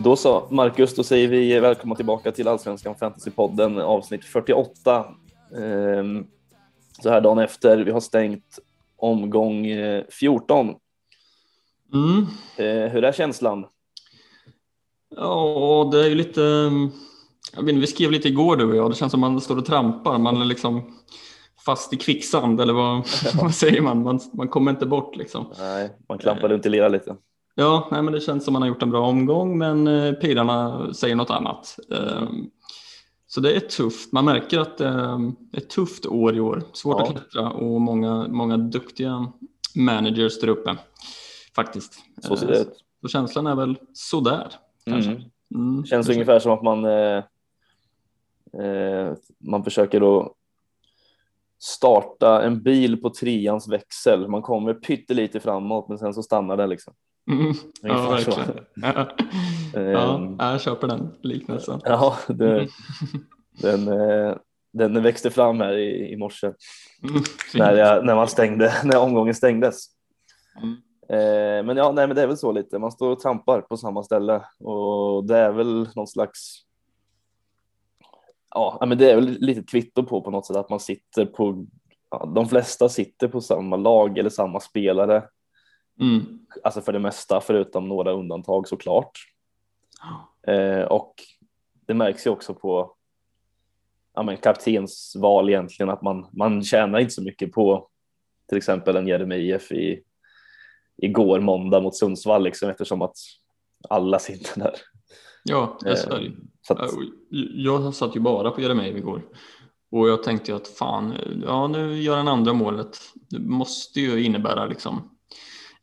Då så, Marcus, då säger vi välkomna tillbaka till Allsvenskan Fantasypodden avsnitt 48. Ehm, så här dagen efter, vi har stängt omgång 14. Mm. Eh, hur är känslan? Ja, det är ju lite... Jag vet inte, vi skrev lite igår du och jag, det känns som man står och trampar. Man är liksom fast i kvicksand eller vad, vad säger man? man? Man kommer inte bort liksom. Nej, man klampar runt i lera lite. Ja, nej, men det känns som man har gjort en bra omgång, men eh, pilarna säger något annat. Eh, så det är tufft. Man märker att det är ett tufft år i år. Svårt ja. att klättra och många, många duktiga managers där uppe faktiskt. Så ser det ut. Så känslan är väl sådär. Kanske. Mm. Mm. Känns ungefär som att man, eh, eh, man försöker då starta en bil på treans växel. Man kommer pyttelite framåt men sen så stannar det liksom. Mm. Ja, verkligen. Ja. ja, jag köper den liknelsen. Ja, det, mm. den, eh, den växte fram här i, i morse mm. när, jag, när, man stängde, när omgången stängdes. Mm. Eh, men ja, nej, men det är väl så lite. Man står och trampar på samma ställe och det är väl någon slags. Ja, men det är väl lite kvitto på på något sätt att man sitter på. Ja, de flesta sitter på samma lag eller samma spelare. Mm. Alltså för det mesta, förutom några undantag såklart. Eh, och det märks ju också på ja, men kaptensval egentligen att man, man tjänar inte så mycket på till exempel en Jeremejeff i igår måndag mot Sundsvall liksom eftersom att alla sitter där. Ja, det. Så att... Jag satt ju bara på Jeremejeff igår och jag tänkte att fan, ja nu gör han andra målet. Det måste ju innebära liksom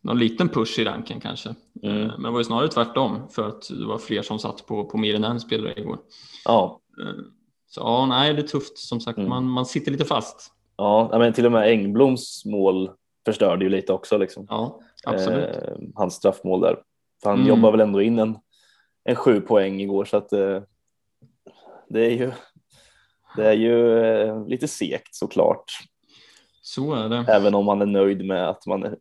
någon liten push i ranken kanske. Mm. Eh, men det var ju snarare tvärtom för att det var fler som satt på, på mer än en spelare igår. Ja. Eh, så ja, nej, det är tufft som sagt. Mm. Man, man sitter lite fast. Ja, men till och med Engbloms mål förstörde ju lite också liksom. Ja, absolut. Eh, hans straffmål där. För han mm. jobbar väl ändå in en, en sju poäng igår så att eh, det är ju det är ju eh, lite segt såklart. Så är det. Även om man är nöjd med att man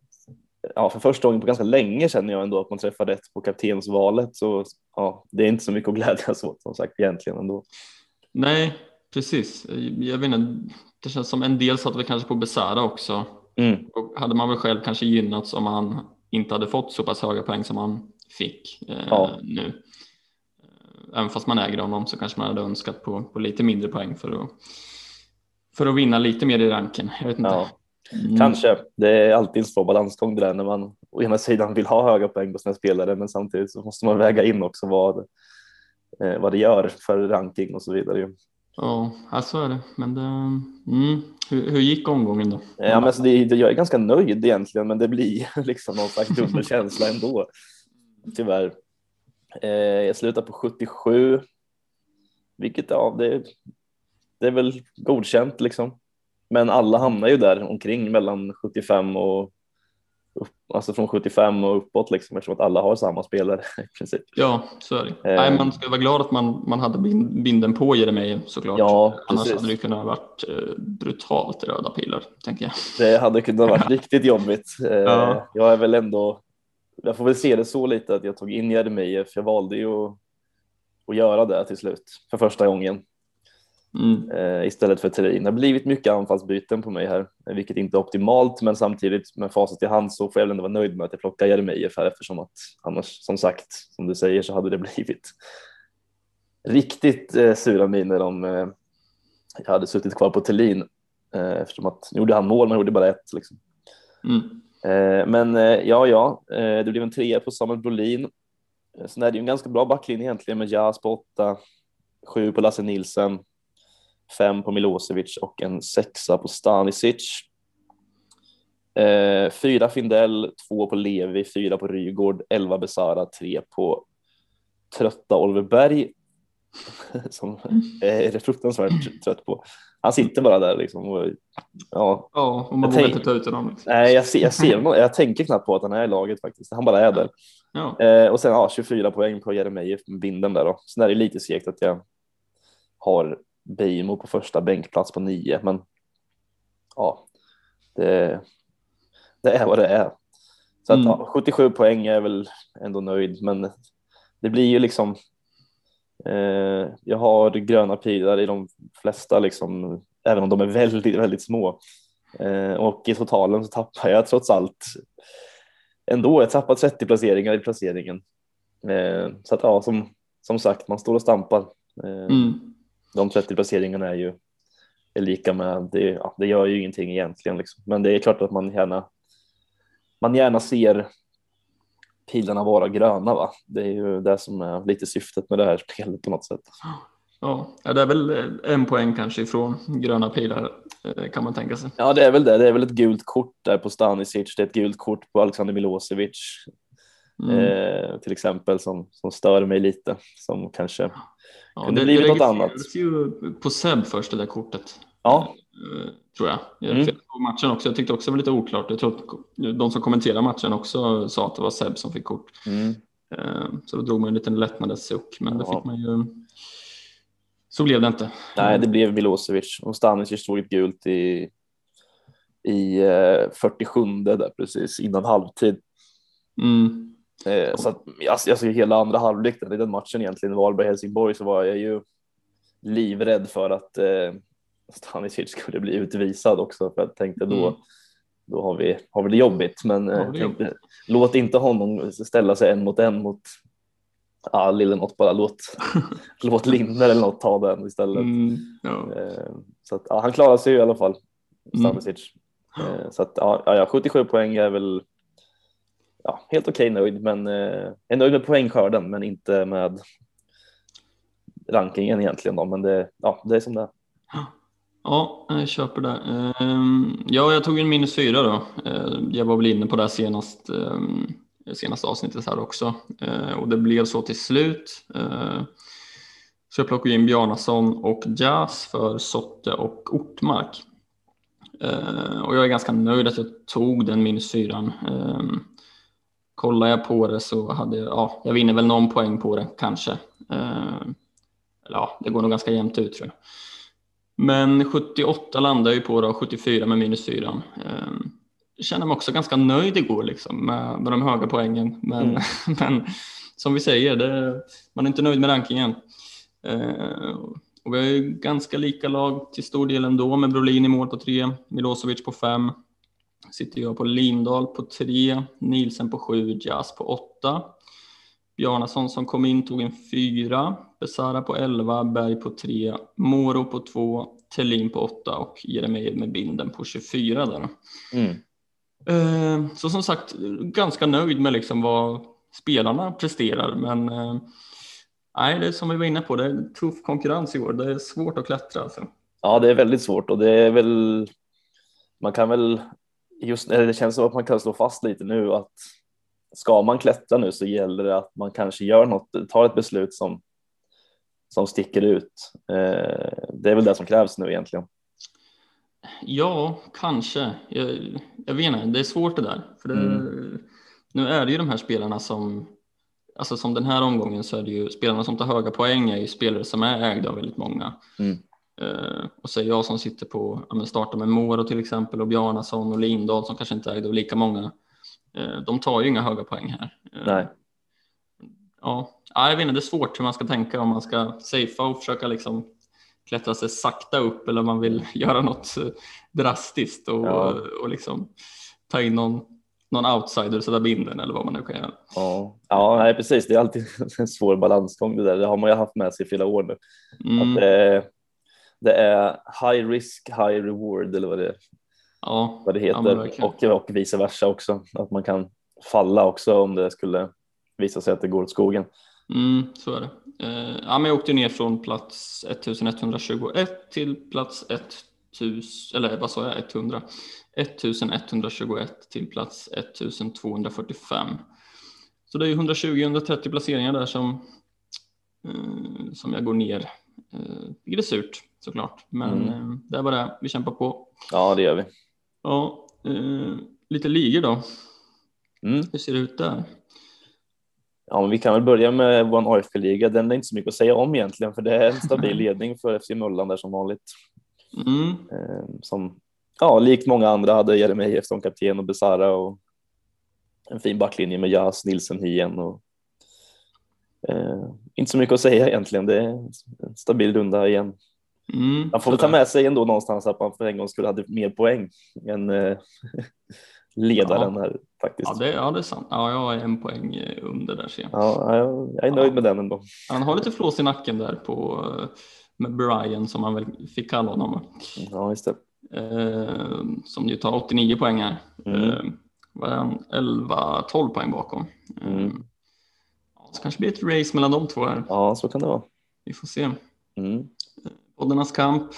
ja, för första gången på ganska länge känner jag ändå att man träffar rätt på kaptensvalet så ja, det är inte så mycket att glädjas åt som sagt egentligen ändå. Nej, precis. Jag vet inte, det känns som en del satt väl kanske på Besara också mm. och hade man väl själv kanske gynnats om man inte hade fått så pass höga poäng som man fick eh, ja. nu. Även fast man äger honom så kanske man hade önskat på, på lite mindre poäng för att, för att vinna lite mer i ranken. Jag vet inte. Ja. Mm. Kanske. Det är alltid en svår balansgång det där när man å ena sidan vill ha höga poäng på sina spelare men samtidigt så måste man väga in också vad, eh, vad det gör för ranking och så vidare. Ja, så är det. Men det, mm. hur, hur gick omgången då? Ja, men alltså det, jag är ganska nöjd egentligen men det blir liksom någon slags dubbel känsla ändå. Tyvärr. Eh, jag slutar på 77. Vilket ja, det, det är väl godkänt liksom. Men alla hamnar ju där omkring mellan 75 och alltså från 75 och uppåt liksom eftersom att alla har samma spelare i princip. Ja, så är det. Eh. Nej, man ska vara glad att man, man hade binden på Jeremejeff såklart. Ja, Annars hade det kunnat varit eh, brutalt röda pilar, tänker jag. Det hade kunnat varit riktigt jobbigt. Eh, ja. Jag är väl ändå, jag får väl se det så lite att jag tog in Jeremejeff. Jag valde ju att, att göra det till slut för första gången. Mm. Eh, istället för Therin. Det har blivit mycket anfallsbyten på mig här, vilket inte är optimalt, men samtidigt med facit i hand så får jag ändå vara nöjd med att jag plockar Jeremejeff här eftersom att annars, som sagt, som du säger så hade det blivit riktigt eh, sura miner om eh, jag hade suttit kvar på Thelin eh, eftersom att nu gjorde han mål, men gjorde bara ett liksom. Mm. Eh, men eh, ja, ja, det blev en trea på Samuel Brolin. Sen är det ju en ganska bra backlinje egentligen med Jas på åtta, sju på Lasse Nilsen, fem på Milosevic och en sexa på Stanisic. Eh, fyra Findell, två på Levi, fyra på Rygård, elva Besara, tre på trötta Oliver Berg som är fruktansvärt trött på. Han sitter bara där liksom. Och, ja, ja och man vågar inte ta ut honom. Nej, jag ser, jag ser honom. Jag tänker knappt på att han är i laget faktiskt. Han bara är där. Ja. Eh, och sen ja, 24 poäng på Jeremejeff med binden där då. Sen är det lite segt att jag har Beijmo på första bänkplats på nio, men ja, det, det är vad det är. Så att, mm. ja, 77 poäng är väl ändå nöjd, men det blir ju liksom. Eh, jag har gröna pilar i de flesta, liksom, även om de är väldigt, väldigt små. Eh, och i totalen så tappar jag trots allt ändå. Jag tappar 30 placeringar i placeringen. Eh, så att ja, som, som sagt, man står och stampar. Eh, mm. De 30 placeringarna är ju är lika med, det, ja, det gör ju ingenting egentligen, liksom. men det är klart att man gärna, man gärna ser pilarna vara gröna. Va? Det är ju det som är lite syftet med det här spelet på något sätt. Ja, det är väl en poäng kanske ifrån gröna pilar eh, kan man tänka sig. Ja, det är väl det. Det är väl ett gult kort där på Stanisic. Det är ett gult kort på Alexander Milosevic mm. eh, till exempel som, som stör mig lite som kanske ja, kunde det, blivit något annat. Det ju på Seb först det där kortet. Ja. Eh, tror jag. Jag mm. matchen också. Jag tyckte också det var lite oklart. Jag tror att de som kommenterar matchen också sa att det var Seb som fick kort. Mm. Eh, så då drog man en liten lättnadens suck, men ja. det fick man ju. Så blev det inte. Nej, det blev Milosevic och Stanisic stod ett gult i i 47 eh, där precis innan halvtid. Mm. Så att, alltså, alltså hela andra halvlek i den matchen egentligen, Varberg-Helsingborg, så var jag ju livrädd för att eh, Stanisic skulle bli utvisad också för jag tänkte då, mm. då har vi, har vi det jobbigt. Men eh, tänkte, låt inte honom ställa sig en mot en mot ja, lille något bara låt, låt Linner eller något ta den istället. Mm, ja. eh, så att, ja, han klarar sig i alla fall, Stanisic. Mm. Eh, så att ja, ja, 77 poäng är väl ja, helt okej okay, nöjd, men eh, är nöjd med poängskörden, men inte med rankingen egentligen. Då. Men det, ja, det är som det är. Ja, jag köper det. Ehm, ja, jag tog en minus fyra då. Eh, jag var väl inne på det senast, ehm, senaste avsnittet här också eh, och det blev så till slut. Eh, så jag plockade in Bjarnason och Jazz för Sotte och Ortmark. Och jag är ganska nöjd att jag tog den minus fyran. Ehm, Kollar jag på det så hade jag, ja, jag vinner väl någon poäng på det kanske. Eller ja, det går nog ganska jämnt ut tror jag. Men 78 landar ju på då, 74 med minus 4. Ehm, jag känner mig också ganska nöjd igår liksom, med, med de höga poängen. Men, mm. men som vi säger, det, man är inte nöjd med rankingen. Ehm, och vi har ju ganska lika lag till stor del ändå med Brolin i mål på 3, Milosevic på 5. Sitter jag på Lindahl på 3, Nielsen på 7, Jazz på 8. Bjarnason som kom in tog en 4, Besara på 11, Berg på 3, Moro på 2, Tellin på 8 och Jeremejeff med binden på 24 där. Mm. Eh, så som sagt, ganska nöjd med liksom vad spelarna presterar, men eh, nej, det är som vi var inne på, det är tuff konkurrens i år. Det är svårt att klättra. Alltså. Ja, det är väldigt svårt och det är väl, man kan väl just det känns som att man kan slå fast lite nu att ska man klättra nu så gäller det att man kanske gör något, tar ett beslut som som sticker ut. Eh, det är väl det som krävs nu egentligen. Ja, kanske. Jag, jag vet inte, det är svårt det där. För det, mm. Nu är det ju de här spelarna som, alltså som den här omgången så är det ju spelarna som tar höga poäng är ju spelare som är ägda av väldigt många. Mm. Uh, och så är jag som sitter på, ja, startar med Moro till exempel och Bjarnason och Lindahl som kanske inte av lika många. Uh, de tar ju inga höga poäng här. Uh, Nej. Ja, ja, jag vet inte, det är svårt hur man ska tänka om man ska safea och försöka liksom klättra sig sakta upp eller om man vill göra något eh, drastiskt och, ja. och liksom ta in någon, någon outsider och sätta binden eller vad man nu kan göra. Ja, ja nej, precis. Det är alltid en svår balansgång det där. Det har man ju haft med sig i flera år nu. Mm. Att det, det, är high risk, high reward eller vad det, ja, vad det heter ja, och, och vice versa också. Att man kan falla också om det skulle visa sig att det går åt skogen. Mm, så är det. Eh, ja, men jag åkte ner från plats 1121 till plats 1000, eller vad sa jag, 100? 1121 till plats 1245. Så det är 120-130 placeringar där som, eh, som jag går ner. Eh, vilket är surt såklart, men mm. eh, det är bara det. Vi kämpar på. Ja, det gör vi. Ja, eh, lite ligor då. Mm. Hur ser det ut där? Ja, men vi kan väl börja med vår AFC-liga. Den är inte så mycket att säga om egentligen, för det är en stabil ledning för FC Möllan där som vanligt. Mm. Ehm, som, ja, likt många andra hade Jeremejeff som kapten och Besara och en fin backlinje med Jas, Nilsen, Hien och eh, inte så mycket att säga egentligen. Det är en stabil runda igen. Mm, man får ta med sig ändå någonstans att man för en gång skulle hade mer poäng än eh, ledaren ja. här faktiskt. Ja det, ja, det är sant. Ja, jag har en poäng eh, under där ser jag. Ja, jag, jag är nöjd ja. med den ändå. Han har lite flås i nacken där på eh, med Brian som man väl fick kalla honom. Ja, just det. Eh, som ju tar 89 poäng här. Mm. Eh, var han 11-12 poäng bakom. Mm. Så kanske blir ett race mellan de två här. Ja, så kan det vara. Vi får se. Mm. Poddarnas kamp.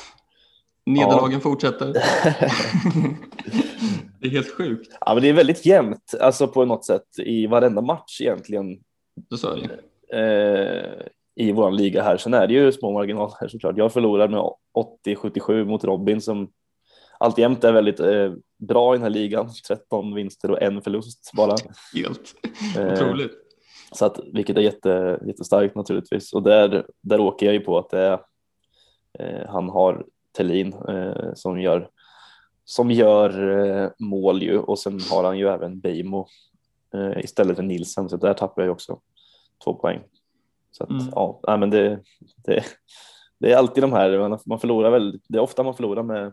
Nederlagen ja. fortsätter. det är helt sjukt. Ja, men det är väldigt jämnt, alltså på något sätt i varenda match egentligen. Du sa det. Eh, I vår liga här. Sen är det ju små marginaler såklart. Jag förlorar med 80-77 mot Robin som alltjämt är väldigt eh, bra i den här ligan. 13 vinster och en förlust bara. Helt eh, otroligt. Så att, vilket är jätte, jättestarkt naturligtvis. Och där, där åker jag ju på att det är, eh, han har Tellin eh, som gör som gör eh, mål ju och sen har han ju även Beimo eh, istället för Nilsen så där tappar jag ju också två poäng. Så att, mm. ja, nej, men det, det, det, är alltid de här, man förlorar väl, det är ofta man förlorar med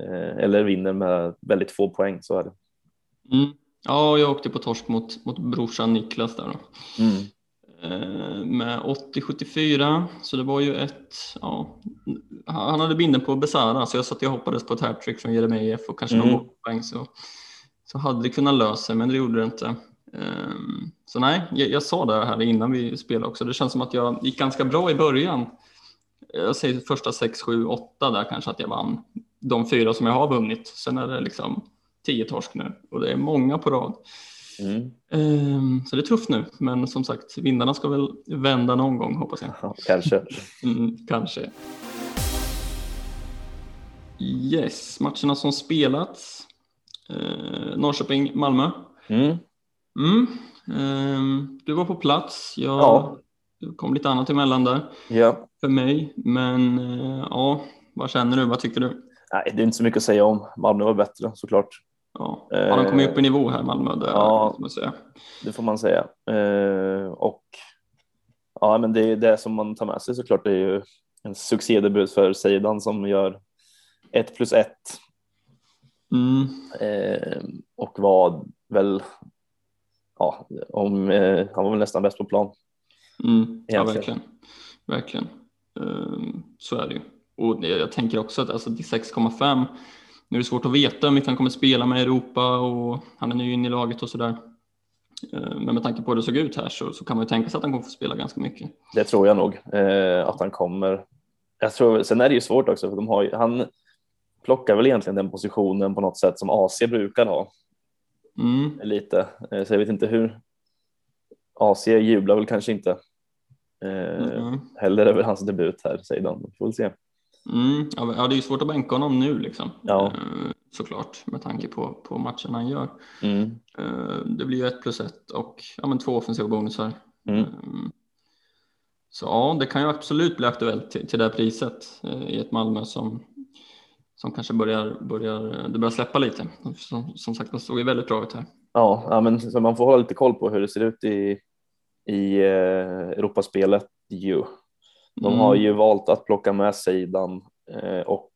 eh, eller vinner med väldigt få poäng, så är det. Mm. Ja, jag åkte på torsk mot, mot brorsan Niklas där då. Mm. Eh, med 80-74, så det var ju ett, ja, han hade binden på Besara så jag satt och hoppades på ett hattrick från Jeremejeff och kanske mm. någon poäng så, så hade det kunnat lösa sig men det gjorde det inte. Um, så nej, jag, jag, sa det här innan vi spelade också, det känns som att jag gick ganska bra i början. Jag säger första 6, 7, 8 där kanske att jag vann de fyra som jag har vunnit. Sen är det liksom 10 torsk nu och det är många på rad. Mm. Um, så det är tufft nu, men som sagt, vindarna ska väl vända någon gång hoppas jag. Ja, kanske. Mm, kanske. Yes, matcherna som spelats. Uh, Norrköping, Malmö. Mm. Um, du var på plats. Jag ja. Kom lite annat emellan där ja. för mig. Men uh, ja, vad känner du? Vad tycker du? Nej, det är inte så mycket att säga om. Malmö var bättre såklart. Ja, har han kommit upp i nivå här Malmö? Det, ja, det får man säga. Eh, och ja, men det är det som man tar med sig såklart. Det är ju en succédebut för Seidan som gör ett plus ett. Mm. Eh, och var väl, ja, om, eh, han var väl nästan bäst på plan. Mm. Ja, verkligen. Verkligen. Så är det ju. Och jag tänker också att alltså, till 6,5 nu är det svårt att veta hur mycket han kommer spela med Europa och han är ny in i laget och sådär. Eh, men med tanke på hur det såg ut här så, så kan man ju tänka sig att han kommer få spela ganska mycket. Det tror jag nog eh, att han kommer. Jag tror, sen är det ju svårt också för de har ju, han plockar väl egentligen den positionen på något sätt som AC brukar ha. Mm. Lite, eh, så jag vet inte hur. AC jublar väl kanske inte. Eh, mm. Heller över hans debut här, säger de. Får väl se. Mm, ja, det är ju svårt att bänka honom nu liksom. Ja. Eh, såklart med tanke på, på matchen han gör. Mm. Eh, det blir ju ett plus ett och ja, men två offensiva bonusar. Mm. Eh, så ja, det kan ju absolut bli aktuellt till, till det priset i ett Malmö som, som kanske börjar, börjar, det börjar släppa lite. Som, som sagt, det såg ju väldigt bra ut här. Ja, ja men så man får hålla lite koll på hur det ser ut i, i Europaspelet ju. De mm. har ju valt att plocka med Seidan eh, och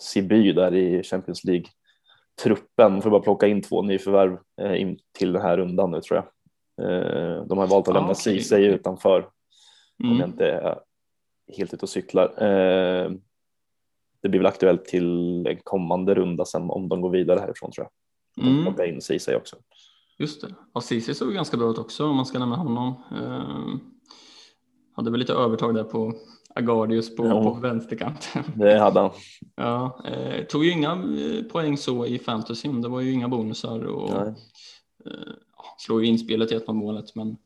Siby där i Champions League truppen för att bara plocka in två nyförvärv eh, in till den här rundan nu tror jag. Eh, de har valt att lämna ah, okay. Ceesay utanför mm. om jag inte är helt ute och cyklar. Det blir väl aktuellt till en kommande runda sen om de går vidare härifrån tror jag. Mm. Plocka in Ceesay också. Just det. Ja, Ceesay såg ganska bra ut också om man ska nämna honom hade väl lite övertag där på Agardius på, ja. på vänsterkanten. Det hade han. Ja, eh, tog ju inga eh, poäng så i fantasyn. Det var ju inga bonusar och eh, slår ju inspelet i ett av målet, men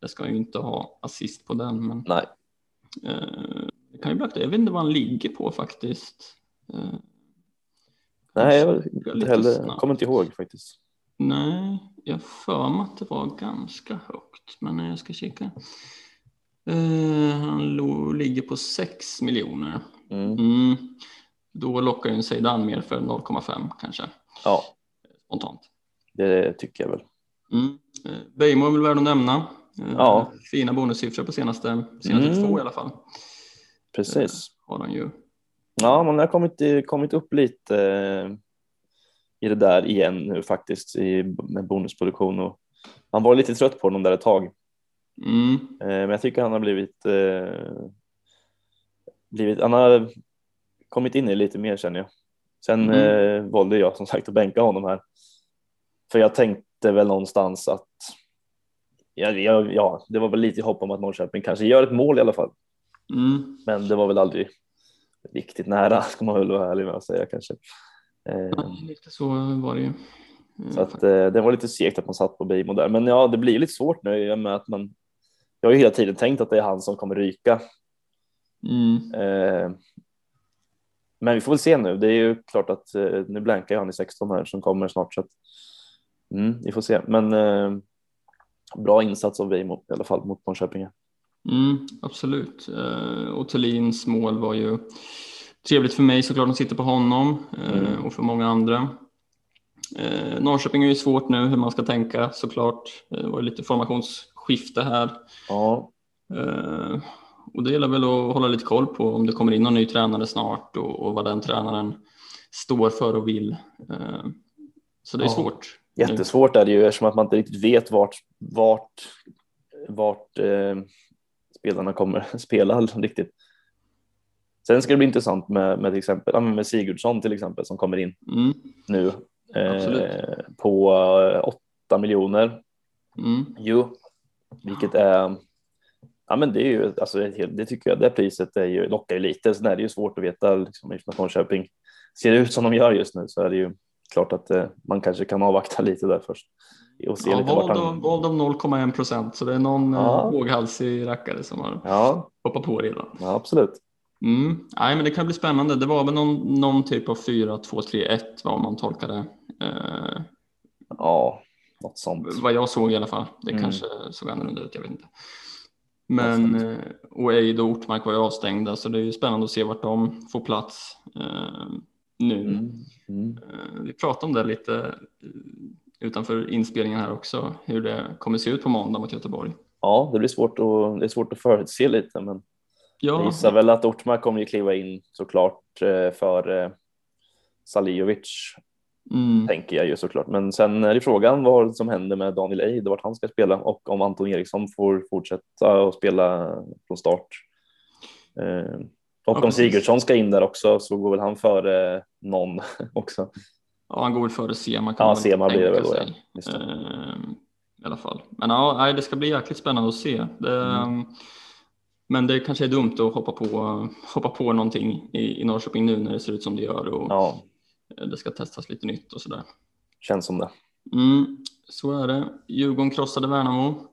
jag ska ju inte ha assist på den. Men, Nej. Eh, det kan ju bli Jag vet inte vad han ligger på faktiskt. Eh, Nej, jag heller, kommer inte ihåg faktiskt. Nej, jag för mig att det var ganska högt, men jag ska kika. Uh, han ligger på 6 miljoner. Mm. Mm. Då lockar ju en Zeidan mer för 0,5 kanske. Ja. Spontant. Det tycker jag väl. Mm. Bejmo är väl värd att nämna. Ja. Fina bonussiffror på senaste, senaste mm. två i alla fall. Precis. Har han ju. Ja, man har kommit, kommit upp lite i det där igen nu faktiskt i, med bonusproduktion och han var lite trött på honom där ett tag. Mm. Men jag tycker han har blivit, blivit han har kommit in i lite mer känner jag. Sen mm. eh, valde jag som sagt att bänka honom här. För jag tänkte väl någonstans att ja, ja, det var väl lite hopp om att Norrköping kanske gör ett mål i alla fall. Mm. Men det var väl aldrig riktigt nära ska man väl vara ärlig med att säga kanske. Eh, ja, lite så var det ju. Så att eh, det var lite segt att man satt på Beijmo där. Men ja, det blir lite svårt nu i och med att man. Jag har ju hela tiden tänkt att det är han som kommer ryka. Mm. Eh, men vi får väl se nu. Det är ju klart att eh, nu blankar han i 16 här som kommer snart så att mm, vi får se. Men eh, bra insats av Weimo i alla fall mot Norrköping. Mm, absolut. Eh, och Thulins mål var ju trevligt för mig såklart att sitter på honom eh, mm. och för många andra. Eh, Norrköping är ju svårt nu hur man ska tänka såklart. Eh, det var lite formationsskifte här. Ja. Eh, och det gäller väl att hålla lite koll på om det kommer in någon ny tränare snart och, och vad den tränaren står för och vill. Eh, så det är ja. svårt. Jättesvårt är det ju eftersom att man inte riktigt vet vart, vart, vart eh, spelarna kommer spela riktigt. Sen ska det bli intressant med, med till exempel med Sigurdsson till exempel som kommer in mm. nu eh, på 8 eh, miljoner. Mm. Jo, vilket är Ja, men det är ju alltså det tycker jag. Det priset är ju lockar ju lite. Sen är det ju svårt att veta liksom att Norrköping ser ut som de gör just nu så är det ju klart att eh, man kanske kan avvakta lite där först. Och se ja, lite vald, han... vald av 0,1 procent så det är någon eh, ja. våghalsig rackare som har ja. hoppat på redan. Ja, absolut. Mm. Nej, men det kan bli spännande. Det var väl någon, någon typ av 4, 2, 3, 1 vad man tolkade. Eh, ja, något sånt. Vad jag såg i alla fall. Det mm. kanske såg annorlunda ut, jag vet inte. Men eh, och Eid och Ortmark var ju avstängda så det är ju spännande att se vart de får plats eh, nu. Mm. Mm. Eh, vi pratade om det lite eh, utanför inspelningen här också, hur det kommer se ut på måndag mot Göteborg. Ja, det blir svårt att, det är svårt att förutse lite, men ja. jag gissar väl att Ortmark kommer ju kliva in såklart för Saliovic Mm. Tänker jag ju såklart. Men sen är det frågan vad som händer med Daniel Eid och vart han ska spela och om Anton Eriksson får fortsätta att spela från start. Eh, och ja, om Sigurdsson ska in där också så går väl han före någon också. Ja, han går väl före Sema. Ja, Sema blir det väl då. Ja. Eh, I alla fall. Men ja, det ska bli jäkligt spännande att se. Det, mm. Men det kanske är dumt att hoppa på, hoppa på någonting i, i Norrköping nu när det ser ut som det gör. Och, ja det ska testas lite nytt och sådär. Känns som det. Mm, så är det. Djurgården krossade Värnamo.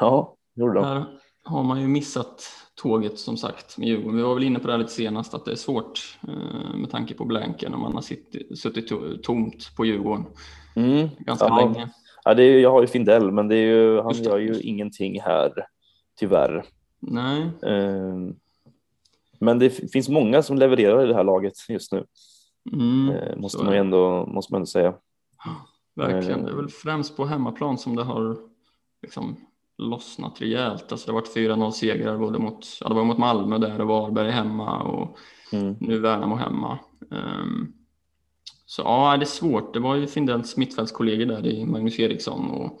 Ja, gjorde de. Här har man ju missat tåget som sagt med Djurgården. Vi var väl inne på det här lite senast att det är svårt eh, med tanke på blanken om man har suttit, suttit tomt på Djurgården mm. ganska ja. länge. Ja, det är, jag har ju Findell, men det är ju, han gör ju ingenting här tyvärr. Nej. Um, men det finns många som levererar i det här laget just nu. Mm, eh, måste, man ändå, måste man ändå säga. Verkligen, det är väl främst på hemmaplan som det har liksom lossnat rejält. Alltså det har varit 4-0 segrar både mot, ja, det var mot Malmö där och Varberg hemma och mm. nu Värnamo hemma. Um, så ja, det är svårt. Det var ju Findells mittfältskollegor där i Magnus Eriksson och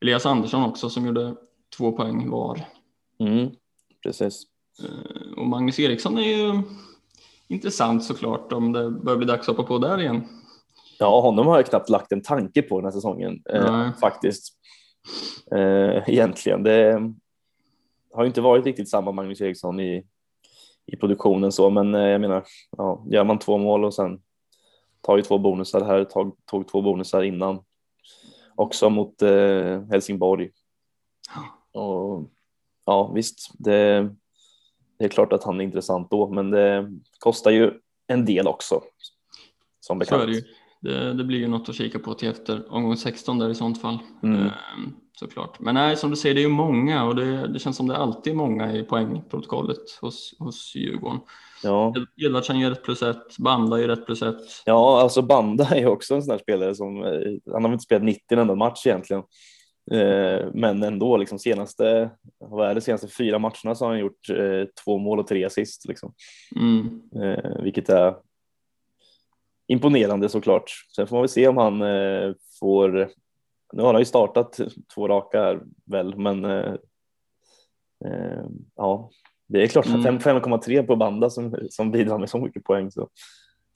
Elias Andersson också som gjorde två poäng var. Mm, precis. Uh, och Magnus Eriksson är ju intressant såklart om det börjar bli dags att hoppa på där igen. Ja, honom har jag knappt lagt en tanke på den här säsongen eh, faktiskt. Eh, egentligen. Det har inte varit riktigt samma Magnus Eriksson i, i produktionen så, men eh, jag menar, ja, gör man två mål och sen tar ju två bonusar här, tog, tog två bonusar innan också mot eh, Helsingborg. Och ja, visst, det, det är klart att han är intressant då, men det kostar ju en del också. Som bekant. Så är det, ju. det, det, blir ju något att kika på till efter omgång 16 där i sånt fall. Mm. Ehm, såklart. Men nej, som du säger, det är ju många och det, det känns som det alltid är många i poängprotokollet hos, hos Djurgården. Ja. Edvardsen gör rätt plus ett, Banda gör rätt plus ett. Ja, alltså Banda är också en sån här spelare som, eh, han har väl inte spelat 90 en enda match egentligen. Eh, men ändå, liksom senaste, vad är det, senaste fyra matcherna så har han gjort eh, två mål och tre assist. Liksom. Mm. vilket är imponerande såklart. Sen får man väl se om han får, nu har han ju startat två raka här väl, men ja, det är klart, mm. 5,3 på Banda som, som bidrar med så mycket poäng. Så.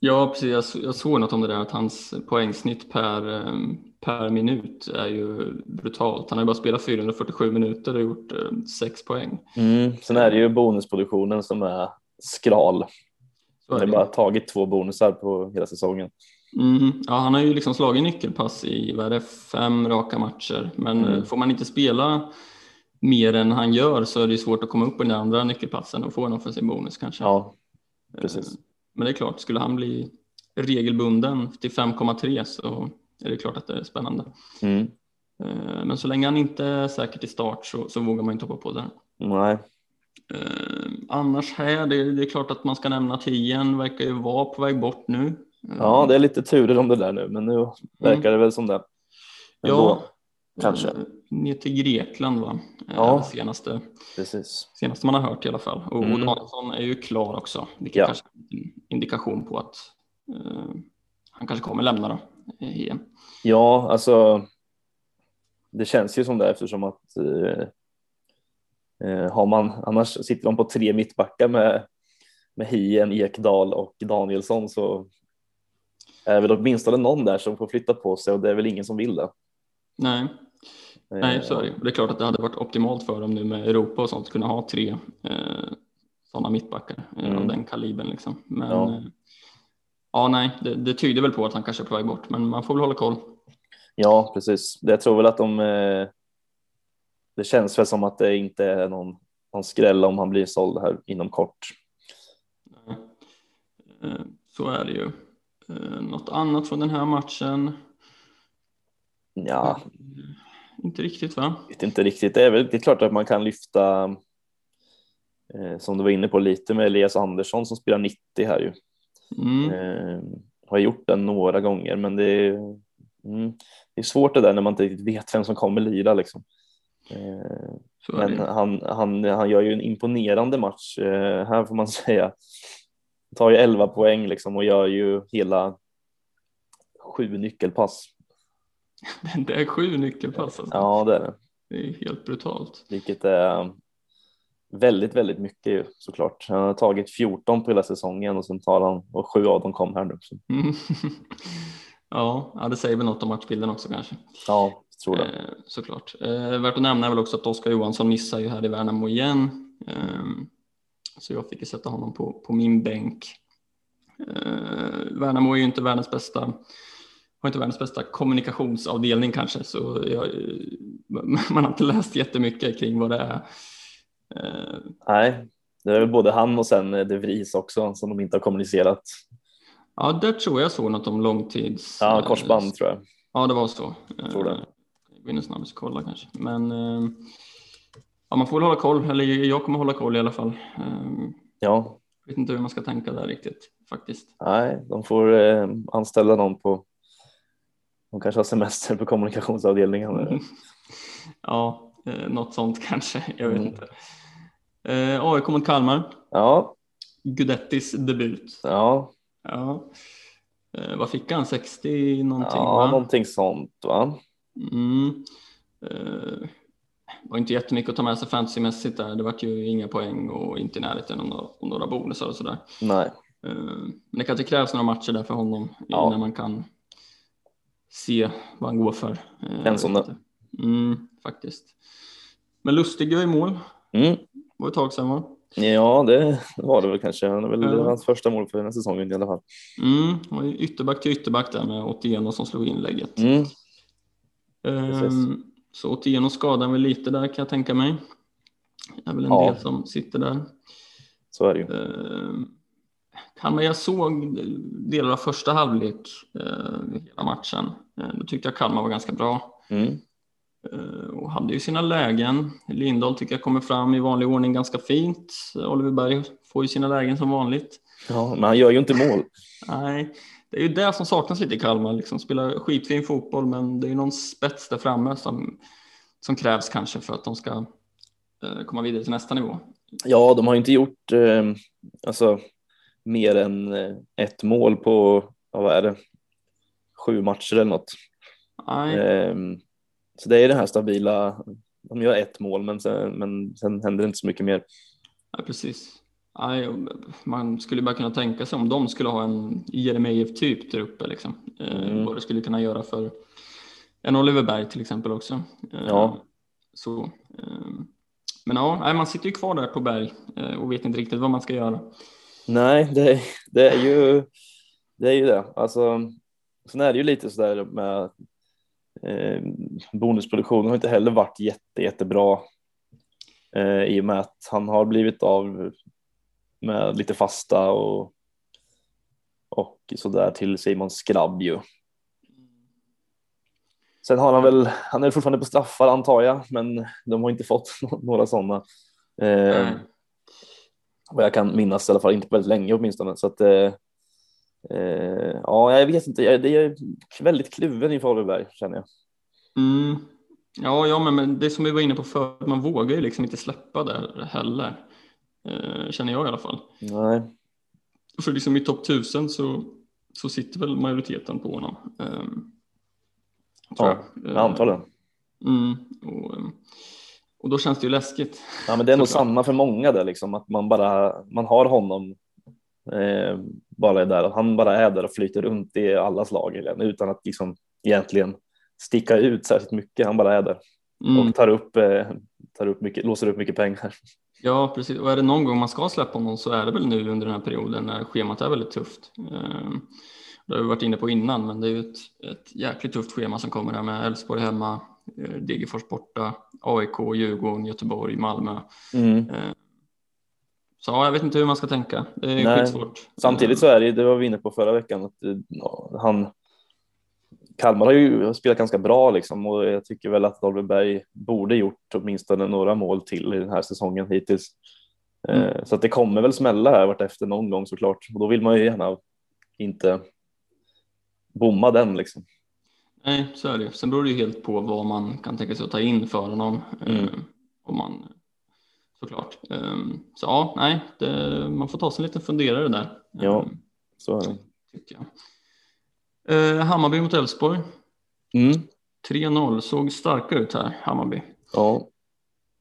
Ja, precis. Jag, jag såg något om det där att hans poängsnitt per, ehm, per minut är ju brutalt. Han har ju bara spelat 447 minuter och gjort eh, 6 poäng. Mm. Sen är det ju bonusproduktionen som är skral. Han har bara tagit två bonusar på hela säsongen. Mm. Ja, han har ju liksom slagit nyckelpass i vad är det, fem raka matcher, men mm. får man inte spela mer än han gör så är det svårt att komma upp på den andra nyckelplatsen och få en offensiv bonus kanske. Ja, precis. Men det är klart, skulle han bli regelbunden till 5,3 så är det klart att det är spännande. Mm. Eh, men så länge han inte är säker till start så, så vågar man inte hoppa på det. Nej. Eh, annars här, det, det, är klart att man ska nämna 10 verkar ju vara på väg bort nu. Ja, det är lite turer om det där nu, men nu verkar mm. det väl som det. Ändå. Ja, kanske. Eh, ner till Grekland va? Eh, ja, senaste, precis. senaste man har hört i alla fall. Och, mm. Danielsson är ju klar också, vilket ja. kanske är en indikation på att uh, han kanske kommer lämna då, igen. Ja, alltså det känns ju som det eftersom att uh, har man, annars sitter de på tre mittbackar med, med Hien, Ekdal och Danielsson så är väl åtminstone någon där som får flytta på sig och det är väl ingen som vill det. Nej, Nej, så är det. Det är klart att det hade varit optimalt för dem nu med Europa och sånt att kunna ha tre eh, sådana mittbackar eh, mm. av den kalibern liksom. Men ja, eh, ja nej, det, det tyder väl på att han kanske är på väg bort, men man får väl hålla koll. Ja, precis. Jag tror väl att de. Eh, det känns väl som att det inte är någon, någon skräll om han blir såld här inom kort. Eh, så är det ju. Eh, något annat från den här matchen? Ja, inte riktigt va? Inte riktigt. Det är väl det är klart att man kan lyfta eh, som du var inne på lite med Elias Andersson som spelar 90 här ju. Mm. Eh, har gjort den några gånger men det är, mm, det är svårt det där när man inte riktigt vet vem som kommer lira liksom. Eh, men han, han, han gör ju en imponerande match eh, här får man säga. Tar ju 11 poäng liksom och gör ju hela sju nyckelpass Det är sju nyckelpass. Alltså. Ja, det är det. Det är helt brutalt. Vilket är väldigt, väldigt mycket ju såklart. Han har tagit 14 på hela säsongen och sen tar han och sju av dem kom här nu. Mm. ja, det säger väl något om matchbilden också kanske. Ja, tror det. Eh, såklart. Eh, värt att nämna är väl också att Oskar Johansson missar ju här i Värnamo igen. Eh, så jag fick ju sätta honom på, på min bänk. Eh, Värnamo är ju inte världens bästa har inte världens bästa kommunikationsavdelning kanske, så jag, man har inte läst jättemycket kring vad det är. Eh, Nej, det är väl både han och sen De Vries också som de inte har kommunicerat. Ja, där tror jag såg något om långtids. Ja, korsband eh, tror jag. Ja, det var så. Jag tror det. Jag snabbt kolla kanske, men eh, ja, man får väl hålla koll, eller jag kommer hålla koll i alla fall. Ja. Jag vet inte hur man ska tänka där riktigt faktiskt. Nej, de får eh, anställa någon på de kanske har semester på kommunikationsavdelningen. Mm. Ja, eh, något sånt kanske. Jag vet mm. inte. Eh, AIK mot Kalmar. Ja. Gudettis debut. Ja. ja. Eh, vad fick han? 60 någonting? Ja, va? någonting sånt va? Mm. Eh, var inte jättemycket att ta med sig fantasymässigt där. Det var ju inga poäng och inte i närheten av några bonusar och sådär. Nej. Eh, men det kanske krävs några matcher där för honom ja. innan man kan se vad han går för. En sån där. Mm, faktiskt. Men Lustig gör i mål. Mm. Var ett tag sedan va? Ja, det var det väl kanske. Han är väl ja. hans första mål för den här säsongen i alla fall. Mm, och ytterback till ytterback där med Otieno som slog inlägget. Mm. Um, så Otieno skadar väl lite där kan jag tänka mig. Det är väl en ja. del som sitter där. Så är det ju. Um, Kalmar, jag såg delar av första halvlek eh, hela matchen. Eh, då tyckte jag Kalmar var ganska bra. Mm. Eh, och hade ju sina lägen. Lindahl tycker jag kommer fram i vanlig ordning ganska fint. Oliver Berg får ju sina lägen som vanligt. Ja, men han gör ju inte mål. Nej, det är ju det som saknas lite i Kalmar. Liksom spela skitfin fotboll, men det är ju någon spets där framme som, som krävs kanske för att de ska eh, komma vidare till nästa nivå. Ja, de har inte gjort eh, alltså, mer än eh, ett mål på, vad är det, sju matcher eller något. Nej. Eh, så det är det här stabila, de gör ett mål men sen, men sen händer det inte så mycket mer. Ja, precis. Nej, man skulle bara kunna tänka sig om de skulle ha en Jeremejeff typ där uppe liksom. Eh, mm. Vad det skulle kunna göra för en Oliver Berg till exempel också. Eh, ja. Så. Eh, men ja, man sitter ju kvar där på Berg och vet inte riktigt vad man ska göra. Nej, det, det är ju det är ju det. Alltså, sen är det ju lite sådär med eh, bonusproduktionen har inte heller varit jätte, jättebra eh, i och med att han har blivit av med lite fasta och, och sådär till Simon Skrabb ju. Sen har han väl, han är fortfarande på straffar antar jag, men de har inte fått några sådana. Eh, mm. Vad jag kan minnas i alla fall, inte väldigt länge åtminstone. Så att, eh, eh, ja, jag vet inte, jag, det är väldigt kluven i Faluberg känner jag. Mm. Ja, ja men, men det som vi var inne på förut, man vågar ju liksom inte släppa där heller. Eh, känner jag i alla fall. Nej. För liksom i topp 1000 så, så sitter väl majoriteten på honom. Eh, ja, jag. antagligen. Mm, och, ehm, och då känns det ju läskigt. Ja, men det är nog samma för många där liksom, att man bara man har honom eh, bara är där, att han bara är där och flyter runt i alla slag utan att liksom egentligen sticka ut särskilt mycket. Han bara är där mm. och tar upp, eh, tar upp mycket, låser upp mycket pengar. Ja, precis. Och är det någon gång man ska släppa någon så är det väl nu under den här perioden när schemat är väldigt tufft. Ehm, det har vi varit inne på innan, men det är ju ett, ett jäkligt tufft schema som kommer här med Elfsborg hemma, eh, Degerfors borta, AIK, Djurgården, Göteborg, Malmö. Mm. Ehm, så jag vet inte hur man ska tänka. Det är Nej. skitsvårt. Samtidigt så är det, det var vi inne på förra veckan, att ja, han Kalmar har ju spelat ganska bra liksom och jag tycker väl att Dolberg borde gjort åtminstone några mål till i den här säsongen hittills. Eh, mm. Så att det kommer väl smälla här vartefter någon gång såklart och då vill man ju gärna inte bomma den liksom. Nej, så är det. Sen beror det ju helt på vad man kan tänka sig att ta in för honom. Eh, mm. Om man såklart. Ehm, så ja, nej, det, man får ta sig en liten funderare där. Ja, ehm, så är det. Tycker jag. Eh, Hammarby mot Elfsborg. Mm. 3-0, såg starka ut här, Hammarby. Ja.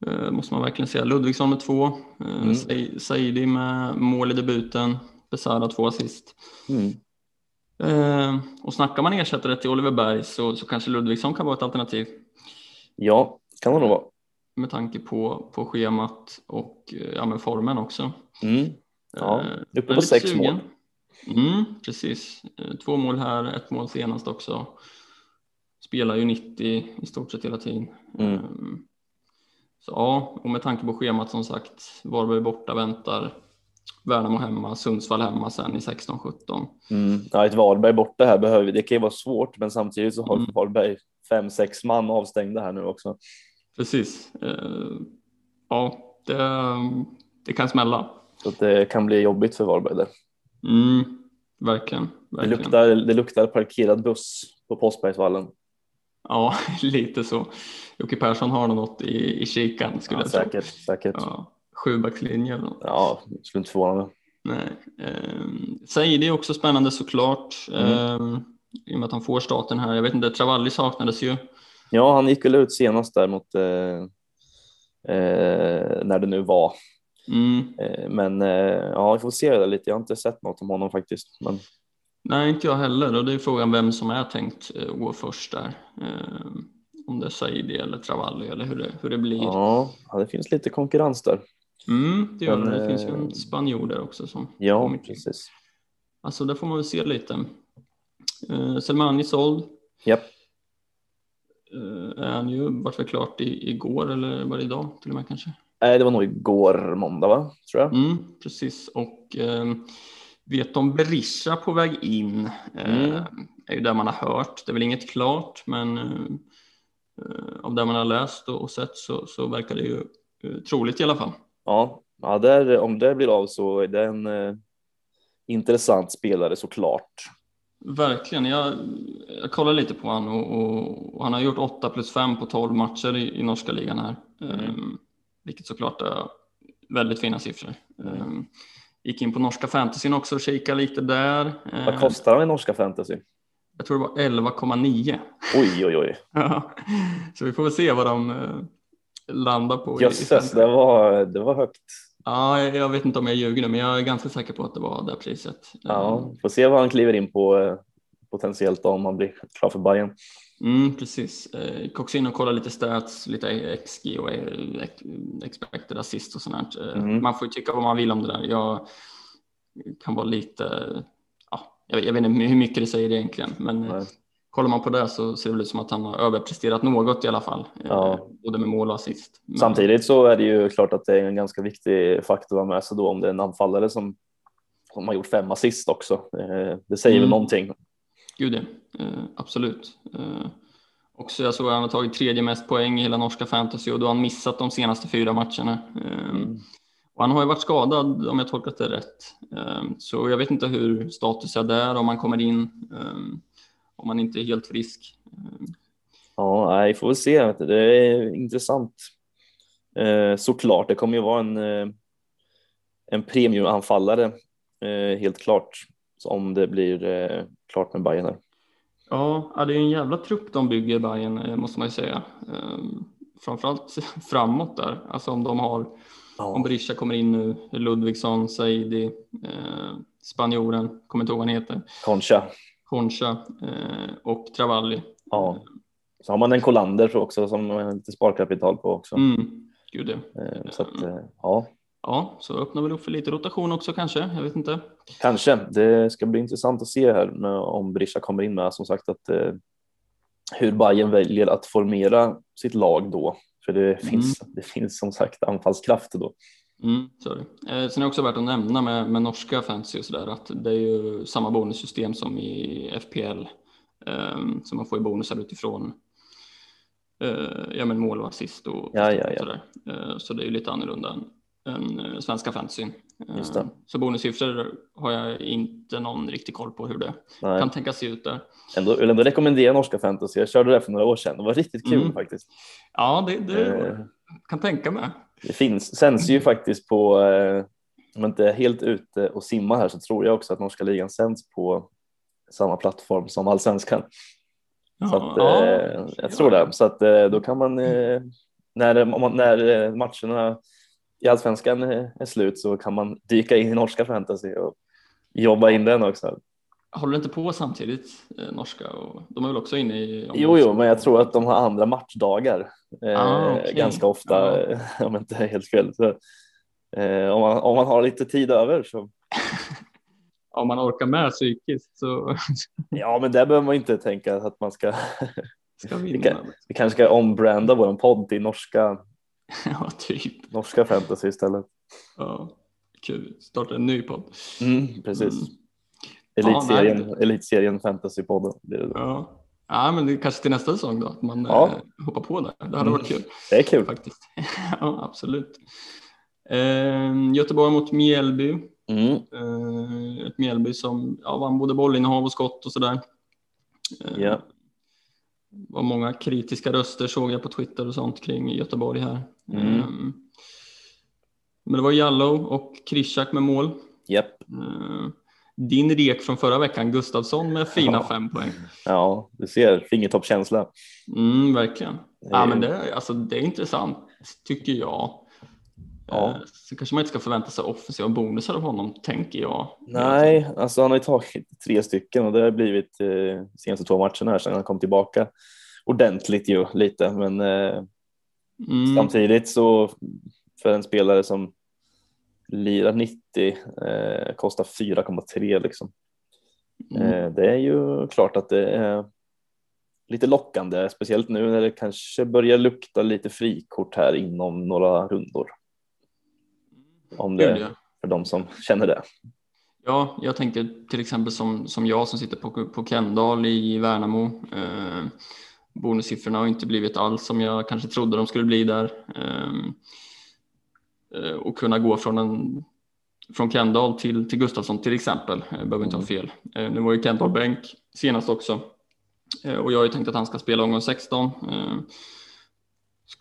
Eh, måste man verkligen säga. Ludvigsson med två, eh, mm. Saidi med mål i debuten, Besara två assist. Mm. Eh, och snackar man ersättare till Oliver Berg så, så kanske Ludvigsson kan vara ett alternativ. Ja, kan det nog vara. Med tanke på, på schemat och eh, ja, med formen också. Mm. Ja, eh, uppe på sex sugen. mål. Mm, precis. Två mål här, ett mål senast också. Spelar ju 90 i stort sett hela tiden. Mm. Så ja, och med tanke på schemat som sagt, Varberg borta väntar, Värnamo hemma, Sundsvall hemma sen i 16-17. Mm. Ja, ett Varberg borta här behöver det kan ju vara svårt, men samtidigt så har mm. Varberg fem, sex man avstängda här nu också. Precis. Ehm, ja, det, det kan smälla. Så det kan bli jobbigt för Varberg där. Mm, verkligen, verkligen. Det, luktar, det luktar parkerad buss på Påskbergsvallen. Ja, lite så. Jocke Persson har något i, i kikan skulle ja, jag säkert, tro. Säkert. Ja, Sjubackslinje eller något. Ja, skulle inte förvåna mig. Nej. Eh, Saidi är också spännande såklart. Mm. Eh, I och med att han får starten här. Jag vet inte, Travalli saknades ju. Ja, han gick väl ut senast där mot eh, eh när det nu var. Mm. Eh, men eh, ja, vi får se det lite. Jag har inte sett något om honom faktiskt. Men... Nej, inte jag heller. Och det är frågan vem som är tänkt eh, gå först där. Om det är Saidi eller Travalli eller hur det, hur det blir. Ja, det finns lite konkurrens där. Mm, det gör men, det. Det finns ju en spanjor där också som Ja, precis. Alltså, där får man väl se lite. Uh, Selmani såld. Japp. Uh, är han ju vart väl klart i, igår eller var det idag till och med kanske? Nej, det var nog igår måndag, va? tror jag. Mm, precis, och eh, vet om Berisha på väg in. Mm. Eh, är ju det man har hört. Det är väl inget klart, men eh, av det man har läst och sett så, så verkar det ju troligt i alla fall. Ja, ja där, om det blir av så är det en eh, intressant spelare såklart. Verkligen. Jag, jag kollar lite på honom och, och, och, han har gjort 8 plus 5 på 12 matcher i, i norska ligan här. Mm. Um, vilket såklart är väldigt fina siffror. Mm. Um, gick in på norska fantasyn också och kikade lite där. Vad kostar han i norska fantasy? Jag tror det var 11,9. Oj, oj, oj. ja, så vi får väl se vad de landar på. Jösses, det var, det var högt. Ja, jag vet inte om jag ljuger nu, men jag är ganska säker på att det var det priset. Ja, får se vad han kliver in på eh, potentiellt om han blir klar för Bayern. Mm, precis. Eh, Koks in och kolla lite stats, lite XG och expected assist och sånt. Mm. Man får ju tycka vad man vill om det där. Jag kan vara lite, ja, jag, vet inte hur mycket det säger egentligen, men Nej kollar man på det så ser det ut som att han har överpresterat något i alla fall, eh, ja. både med mål och assist. Men... Samtidigt så är det ju klart att det är en ganska viktig faktor att ha med sig då om det är en anfallare som, som har gjort fem assist också. Eh, det säger mm. väl någonting. Gud ja, eh, absolut. Också jag såg att han har tagit tredje mest poäng i hela norska fantasy och då har han missat de senaste fyra matcherna. Mm. Och han har ju varit skadad om jag tolkat det rätt. Så jag vet inte hur status är där, om han kommer in om man inte är helt frisk. Ja, vi får väl se. Det är intressant. Eh, såklart, det kommer ju vara en, eh, en premiumanfallare eh, helt klart om det blir klart med Bayern. Ja, det är en jävla trupp de bygger Bayern måste man ju säga. Framförallt framåt där, alltså om de har ja. om Berisha kommer in nu, Ludvigsson, Saidi, spanjoren, kommer inte ihåg vad han heter. Concha. Concha eh, och Travalli. Ja. Så har man en Kolander också som man har lite sparkapital på också. Mm. Gud det. Eh, så att, eh, ja. Ja, så öppnar väl upp för lite rotation också kanske. Jag vet inte. Kanske. Det ska bli intressant att se här med, om Brisha kommer in med som sagt att eh, hur Bayern väljer att formera sitt lag då. För det mm. finns, det finns som sagt anfallskraft då. Mm, sorry. Eh, sen är det också värt att nämna med, med norska fantasy och sådär att det är ju samma bonussystem som i FPL. Eh, så man får ju bonusar utifrån eh, ja, men mål och assist och, ja, ja, ja. sådär. Eh, så det är ju lite annorlunda än, än eh, svenska fantasyn. Eh, så bonussiffror har jag inte någon riktig koll på hur det Nej. kan tänkas se ut där. Ändå, jag vill ändå rekommendera norska fantasy. Jag körde det för några år sedan. Det var riktigt kul mm. faktiskt. Ja, det, det kan tänka mig. Det finns, sänds ju faktiskt på, eh, om jag inte är helt ute och simmar här så tror jag också att norska ligan sänds på samma plattform som allsvenskan. Ja, så att, ja, eh, jag tror det. Så att eh, då kan man, eh, när, man, när eh, matcherna i allsvenskan är slut så kan man dyka in i norska fantasy och jobba in den också. Håller inte på samtidigt, eh, norska? Och de är väl också inne i... Jo, jo, men jag tror att de har andra matchdagar eh, ah, okay. ganska ofta, ah. om inte helt fel. Så, eh, om, man, om man har lite tid över så. om man orkar med psykiskt så. ja, men där behöver man inte tänka att man ska. ska vinna. vi, kan, vi kanske ska ombranda vår podd till norska. ja, typ. Norska fantasy istället. Ja, kul. Starta en ny podd. Mm, precis. Mm. Elitserien, ja, elitserien fantasypodden. Ja. ja, men det kanske till nästa säsong då, att man ja. eh, hoppar på det. Det hade varit mm. kul. Det är kul. Faktiskt. ja, absolut. Eh, Göteborg mot Mjällby. Mm. Eh, ett Mjällby som ja, vann både bollinnehav och skott och sådär. Eh, ja. var många kritiska röster såg jag på Twitter och sånt kring Göteborg här. Mm. Eh, men det var Jallow och Krishak med mål. Yep. Eh, din rek från förra veckan, Gustavsson med fina ja. fem poäng. Ja, du ser fingertoppskänsla. Mm, verkligen. Ja, men det, alltså, det är intressant tycker jag. Ja. Eh, så kanske man inte ska förvänta sig offensiva bonusar av honom, tänker jag. Nej, alltså han har ju tagit tre stycken och det har blivit eh, senaste två matcherna här sedan han kom tillbaka ordentligt ju lite, men eh, mm. samtidigt så för en spelare som lirar 90 eh, kostar 4,3 liksom. Mm. Eh, det är ju klart att det är lite lockande, speciellt nu när det kanske börjar lukta lite frikort här inom några rundor. Om det, för de som känner det. Ja, jag tänker till exempel som, som jag som sitter på, på Kendall i Värnamo. Eh, bonussiffrorna har inte blivit alls som jag kanske trodde de skulle bli där. Eh och kunna gå från, en, från Kendall till, till Gustafsson till exempel, eh, behöver inte ha mm. fel. Eh, nu var ju Kendall bänk senast också eh, och jag har ju tänkt att han ska spela omgång 16.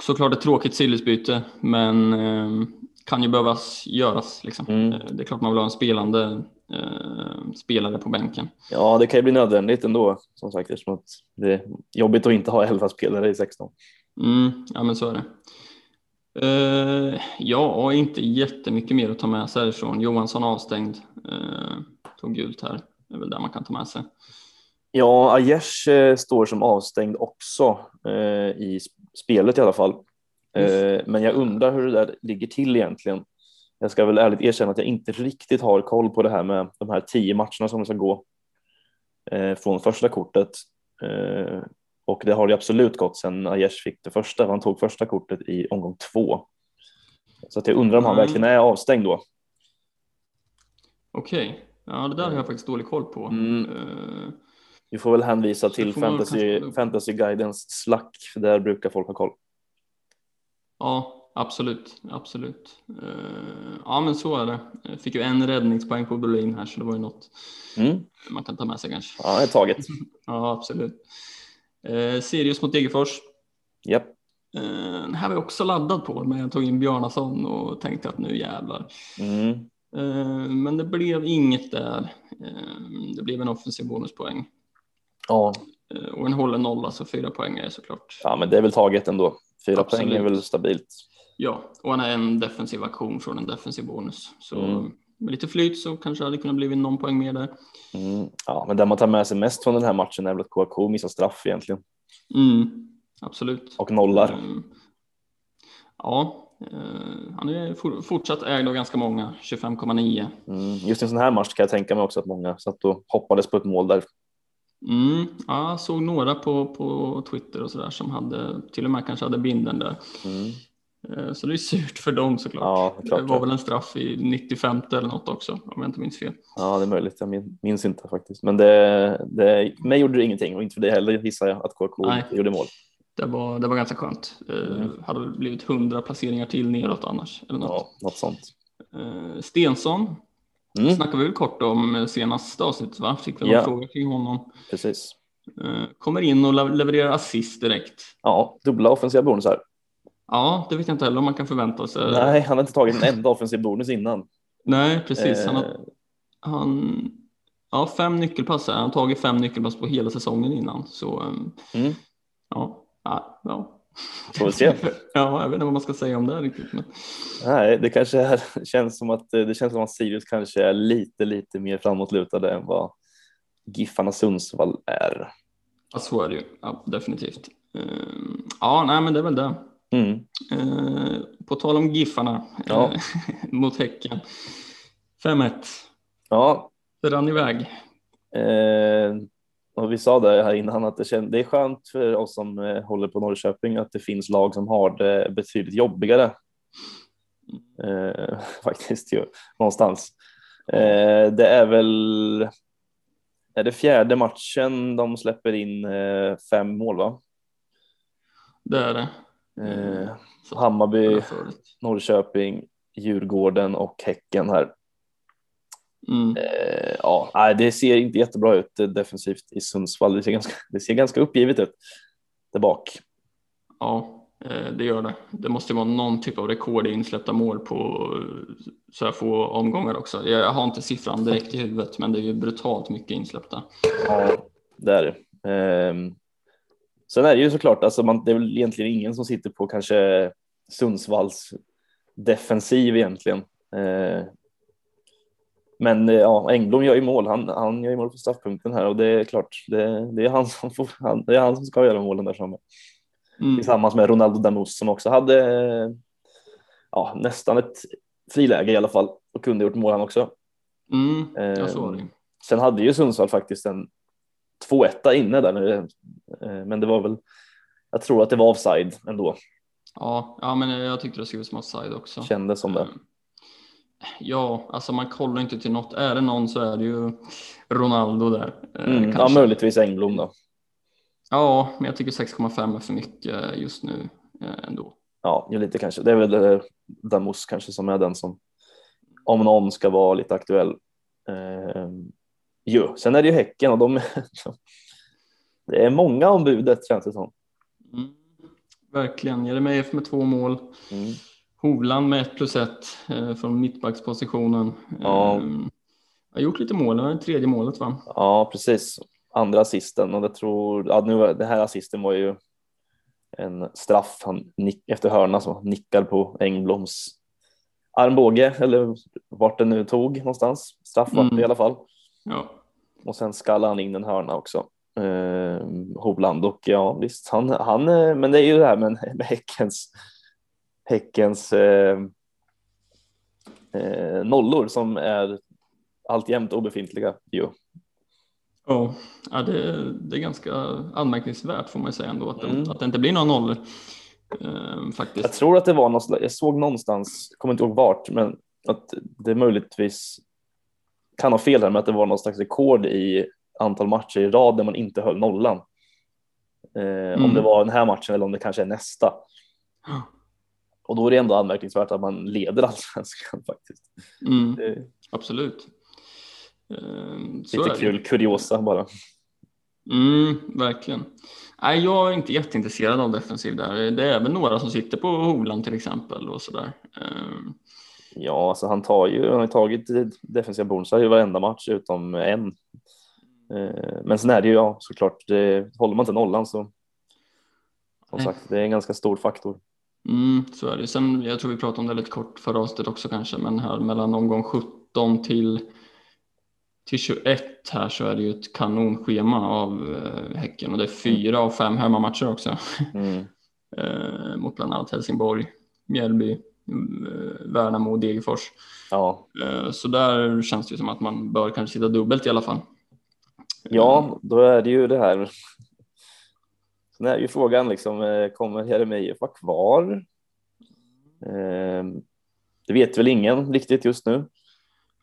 Såklart ett tråkigt sillesbyte, men kan ju behövas göras. Liksom. Mm. Eh, det är klart man vill ha en spelande eh, spelare på bänken. Ja, det kan ju bli nödvändigt ändå som sagt eftersom att det är jobbigt att inte ha 11 spelare i 16. Mm, ja, men så är det. Eh, ja, inte jättemycket mer att ta med sig härifrån. Johansson avstängd, eh, tog gult här. Det är väl det man kan ta med sig. Ja, Aiesh eh, står som avstängd också eh, i spelet i alla fall. Eh, men jag undrar hur det där ligger till egentligen. Jag ska väl ärligt erkänna att jag inte riktigt har koll på det här med de här tio matcherna som ska gå från första kortet. Och det har det absolut gått sedan Aiesh fick det första. Han tog första kortet i omgång två. Så att jag undrar om han mm. verkligen är avstängd då. Okej, okay. ja det där har jag faktiskt dålig koll på. Mm. Uh, vi får väl hänvisa till fantasy, fantasy Guidance Slack, för där brukar folk ha koll. Ja, absolut, absolut. Uh, ja, men så är det. Jag fick ju en räddningspoäng på Berlin här, så det var ju något mm. man kan ta med sig kanske. Ja, det är taget. ja, absolut. Uh, Sirius mot Degerfors. Japp. Yep. Den här var jag också laddad på, men jag tog in Bjarnason och tänkte att nu jävlar. Mm. Uh, men det blev inget där. Uh, det blev en offensiv bonuspoäng. Ja. Och en hållen nolla, så fyra poäng är såklart. Ja, men det är väl taget ändå. Fyra Absolut. poäng är väl stabilt. Ja, och han är en defensiv aktion från en defensiv bonus. Så mm. Med lite flyt så kanske det hade kunnat bli någon poäng mer där. Mm. Ja, men det man tar med sig mest från den här matchen är väl att KK missar straff egentligen. Mm. Absolut. Och nollar. Mm. Ja, Uh, han är fortsatt ägd av ganska många, 25,9. Mm, just i en sån här match kan jag tänka mig också att många satt och hoppades på ett mål där. Mm, ja, såg några på, på Twitter och sådär som hade till och med kanske hade binden där. Mm. Eh, så det är surt för dem såklart. Ja, det var väl en straff i 95 eller något också om jag inte minns fel. Ja, det är möjligt. Jag minns inte faktiskt. Men det, det, mig gjorde det ingenting och inte för det heller gissar jag att KK Nej. gjorde mål. Det var, det var ganska skönt. Eh, mm. hade blivit hundra placeringar till neråt annars. Eller något. Ja, något sånt. Eh, Stensson Mm. Snackade vi väl kort om senaste avsnittet, va? Fick vi några ja. frågor kring honom. Precis. Eh, kommer in och levererar assist direkt. Ja, dubbla offensiva bonusar. Ja, det vet jag inte heller om man kan förvänta sig. Nej, han har inte tagit en enda offensiv bonus innan. Nej, precis. Han har, eh. han, ja, fem nyckelpass. Han har tagit fem nyckelpass på hela säsongen innan. Så ehm, mm. ja, ja, ja, Får se. ja, jag vet inte vad man ska säga om det riktigt. Men... Nej, det kanske är, känns som att det känns som att Sirius kanske är lite, lite mer framåtlutade än vad Giffarna Sundsvall är. Ja, så är det ju. Ja, definitivt. Uh, ja, nej, men det är väl det. Mm. Uh, på tal om Giffarna ja. uh, mot Häcken. 5-1. Ja. Det rann iväg. Uh, och vi sa det här innan att det, känd, det är skönt för oss som eh, håller på Norrköping att det finns lag som har det betydligt jobbigare. Eh, faktiskt ju, någonstans. Eh, det är väl är det fjärde matchen de släpper in eh, fem mål va? Det är det. Eh, Hammarby, Norrköping, Djurgården och Häcken här. Mm. Eh, ja, det ser inte jättebra ut eh, defensivt i Sundsvall. Det ser ganska, det ser ganska uppgivet ut där bak. Ja, eh, det gör det. Det måste vara någon typ av rekord i insläppta mål på så här få omgångar också. Jag har inte siffran direkt i huvudet, men det är ju brutalt mycket insläppta. Ja, det är det. Sen är det ju såklart, alltså man, det är väl egentligen ingen som sitter på kanske Sundsvalls defensiv egentligen. Men eh, ja, Engblom gör ju mål. Han, han gör ju mål på straffpunkten här och det är klart, det, det är, han som får, han, det är han som ska göra målen där framme. Mm. Tillsammans med Ronaldo Damus som också hade ja, nästan ett friläge i alla fall och kunde gjort mål han också. Mm, jag såg det. Sen hade ju Sundsvall faktiskt en 2-1 inne där, eh, men det var väl, jag tror att det var offside ändå. Ja, ja men jag tyckte det såg ut som offside också. Kändes som det. Ja, alltså man kollar inte till något. Är det någon så är det ju Ronaldo där. Mm, ja, möjligtvis Engblom då. Ja, men jag tycker 6,5 är för mycket just nu ändå. Ja, lite kanske. Det är väl Damus kanske som är den som om någon ska vara lite aktuell. Jo. Sen är det ju Häcken och de det är många om budet känns det som. Mm, verkligen. Jeremejeff med två mål. Mm. Hovland med ett plus ett eh, från mittbackspositionen. Ja. Eh, har gjort lite mål, det var det tredje målet va? Ja, precis. Andra assisten och det tror, ja, nu, det här assisten var ju en straff han nick, efter hörna som nickar på Engbloms armbåge eller vart den nu tog någonstans. Straff mm. i alla fall. Ja. Och sen skallade han in en hörna också. Eh, Hovland och ja visst, han, han, eh, men det är ju det här med, med Häckens, Häckens eh, eh, nollor som är alltjämt obefintliga ju. Ja, det, det är ganska anmärkningsvärt får man säga ändå att, mm. att det inte blir några nollor. Eh, faktiskt. Jag tror att det var något, jag såg någonstans, kommer inte ihåg vart, men att det möjligtvis kan ha fel här, men att det var något slags rekord i antal matcher i rad där man inte höll nollan. Eh, mm. Om det var den här matchen eller om det kanske är nästa. Och då är det ändå anmärkningsvärt att man leder allsvenskan faktiskt. Mm. Det... Absolut. Eh, Lite kul kuriosa bara. Mm, verkligen. Nej, jag är inte jätteintresserad av defensiv där. Det är väl några som sitter på Holand till exempel och sådär. Um... Ja, alltså han tar ju, han har tagit defensiva bonusar i varenda match utom en. Uh, men sen är det ju ja, såklart, det, håller man inte nollan så som sagt, det är en ganska stor faktor. Mm, så är det. Sen, jag tror vi pratade om det lite kort förra avsnittet också kanske, men här mellan omgång 17 till till 21 här så är det ju ett kanonschema av eh, Häcken och det är fyra av fem hemmamatcher också. Mm. eh, mot bland annat Helsingborg, Mjällby, eh, Värnamo och Degerfors. Ja. Eh, så där känns det som att man bör kanske sitta dubbelt i alla fall. Ja, då är det ju det här. Sen är ju frågan liksom, eh, kommer Jeremejeff vara kvar? Eh, det vet väl ingen riktigt just nu,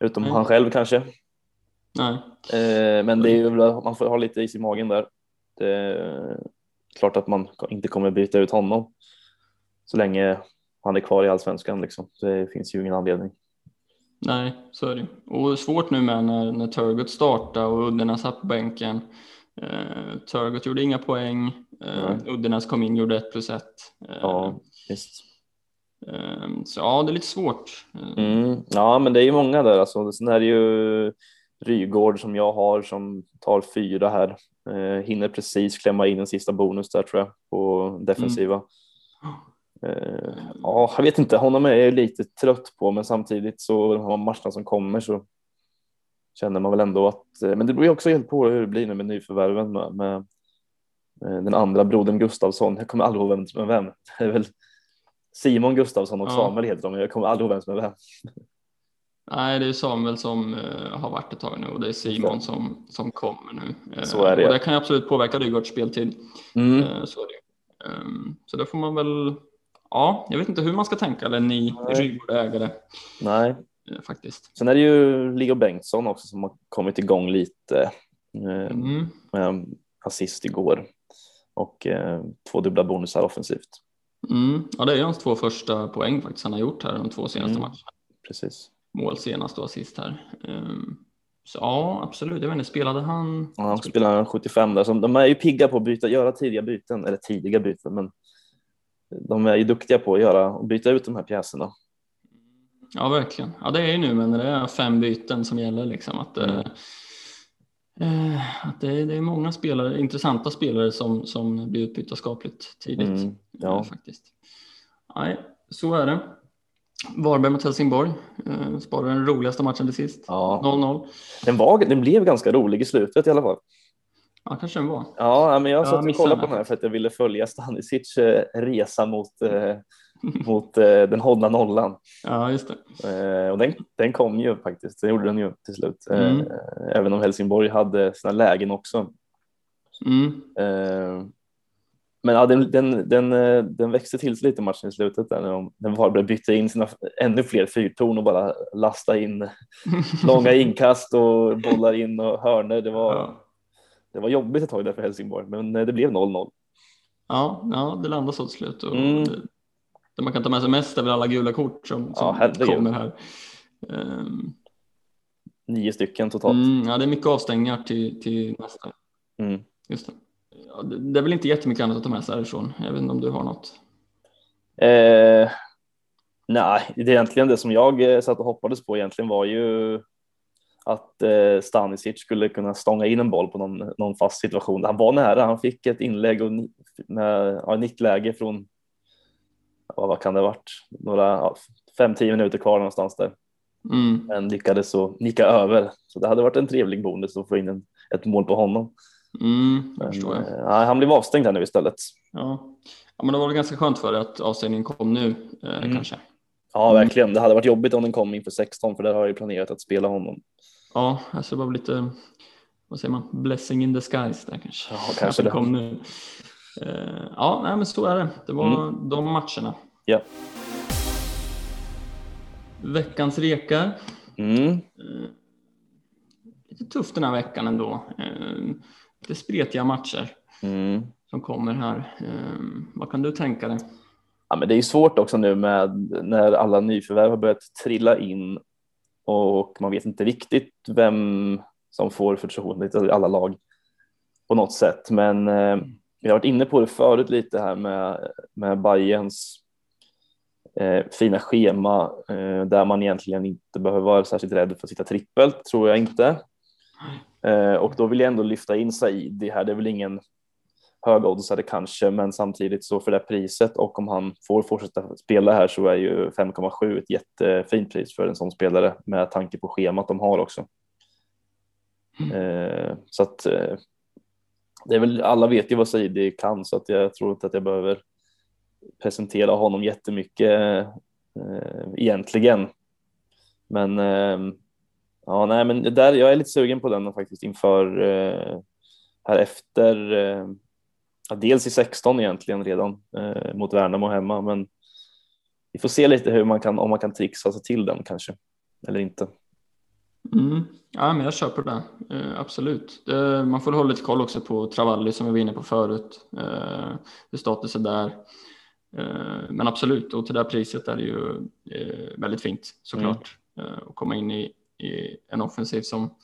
utom mm. han själv kanske. Nej. Eh, men det är ju, man får ha lite is i magen där. Det är klart att man inte kommer byta ut honom så länge han är kvar i allsvenskan. Liksom. Det finns ju ingen anledning. Nej, så är det Och svårt nu med när, när Turgut startade och Uddenäs satt på bänken. Uh, Turgut gjorde inga poäng. Uh, Uddenäs kom in och gjorde ett plus ett. Uh, ja, visst. Uh, så ja, det är lite svårt. Mm, ja, men det är ju många där. Alltså. Sen är det ju Rygård som jag har som tar fyra här. Eh, hinner precis klämma in en sista bonus där tror jag på defensiva. Mm. Eh, ja, jag vet inte, honom är jag lite trött på men samtidigt så de matcherna som kommer så känner man väl ändå att, eh, men det beror ju också helt på hur det blir nu med nyförvärven med, med eh, den andra brodern Gustavsson. Jag kommer aldrig ihåg vem som är vem. Det är väl Simon Gustavsson och ja. Samuel heter de, jag kommer aldrig ihåg vem som är vem. Nej, det är Samuel som har varit ett tag nu och det är Simon som, som kommer nu. Så är det. Och det kan absolut påverka Rygaards speltid. Mm. Så, det. Um, så det får man väl, ja, jag vet inte hur man ska tänka, eller ni Rygaard-ägare. Nej. faktiskt. Sen är det ju Leo Bengtsson också som har kommit igång lite mm. med assist igår och två dubbla bonusar offensivt. Mm. Ja, det är hans två första poäng faktiskt han har gjort här de två senaste mm. matcherna. Precis mål senast och assist här. Ehm, så ja, absolut. Jag vet inte, spelade han? Ja, han spelade 75 där. Så de är ju pigga på att byta, göra tidiga byten, eller tidiga byten, men de är ju duktiga på att göra och byta ut de här pjäserna. Ja, verkligen. Ja, det är ju nu, men det är fem byten som gäller liksom att, mm. eh, att det, är, det är många spelare, intressanta spelare som, som blir utbytta skapligt tidigt. Mm, ja. Eh, faktiskt. Nej, så är det. Varberg mot Helsingborg. Eh, sparade den roligaste matchen till sist. Ja. 0-0. Den, var, den blev ganska rolig i slutet i alla fall. Ja, kanske den var. Ja, men jag satt och kollade på den här för att jag ville följa Stanisic eh, resa mot, eh, mot eh, den hållna nollan. Ja, just det. Eh, och den, den kom ju faktiskt. Den gjorde den ju till slut. Eh, mm. även om Helsingborg hade sina lägen också. Mm. men ja, den, den, den, eh, den växte till sig lite matchen i slutet där när de, när de bara bytte in sina ännu fler fyrtorn och bara lasta in långa inkast och bollar in och hörner. Det var, ja. Det var jobbigt ett tag där för Helsingborg, men eh, det blev 0-0. Ja, ja, det landade så till slut. Och mm. det, det, man kan ta med sig mest är väl alla gula kort som, som ja, kommer här. Um, Nio stycken totalt. Mm, ja, det är mycket avstängningar till, till nästa. Mm. Just det. Ja, det. det. är väl inte jättemycket annat att ta med sig härifrån. Jag vet inte om du har något? Eh, nej, det är egentligen det som jag eh, satt och hoppades på egentligen var ju att eh, Stanisic skulle kunna stånga in en boll på någon, någon fast situation. Han var nära, han fick ett inlägg och med ja, nickläge från, ja, vad kan det ha varit, några ja, fem, tio minuter kvar någonstans där. Mm. Men lyckades så nicka över. Så det hade varit en trevlig bonus att få in en, ett mål på honom. Mm, men, jag. Eh, han blev avstängd här nu istället. Ja. ja, men det var väl ganska skönt för dig att avstängningen kom nu eh, mm. kanske. Ja, verkligen. Det hade varit jobbigt om den kom inför 16 för där har jag ju planerat att spela honom. Ja, alltså det var lite, vad säger man, blessing in disguise där kanske. Ja, kanske det. Kom nu. Uh, ja, nej, men så är det. Det var mm. de matcherna. Ja. Veckans rekar. Mm. Uh, lite tufft den här veckan ändå. Uh, lite spretiga matcher mm. som kommer här. vad kan du tänka dig? Ja, men det är svårt också nu med när alla nyförvärv har börjat trilla in och man vet inte riktigt vem som får förtroendet i alla lag på något sätt. Men eh, vi har varit inne på det förut lite här med, med Bayerns eh, fina schema eh, där man egentligen inte behöver vara särskilt rädd för att sitta trippelt, tror jag inte. Eh, och då vill jag ändå lyfta in Saidi här. Det är väl ingen högoddsare kanske, men samtidigt så för det priset och om han får fortsätta spela här så är ju 5,7 ett jättefint pris för en sån spelare med tanke på schemat de har också. Mm. Eh, så att eh, det är väl alla vet ju vad Saidi kan så att jag tror inte att jag behöver presentera honom jättemycket eh, egentligen. Men eh, ja, nej, men där jag är lite sugen på den faktiskt inför här efter ja, dels i 16 egentligen redan eh, mot Värnamo hemma, men vi får se lite hur man kan, om man kan trixa sig till den kanske, eller inte. Mm. Ja, men jag köper det, eh, absolut. Eh, man får hålla lite koll också på Travalli som vi var inne på förut, eh, hur är där. Eh, men absolut, och till det här priset är det ju eh, väldigt fint såklart mm. att komma in i, i en offensiv som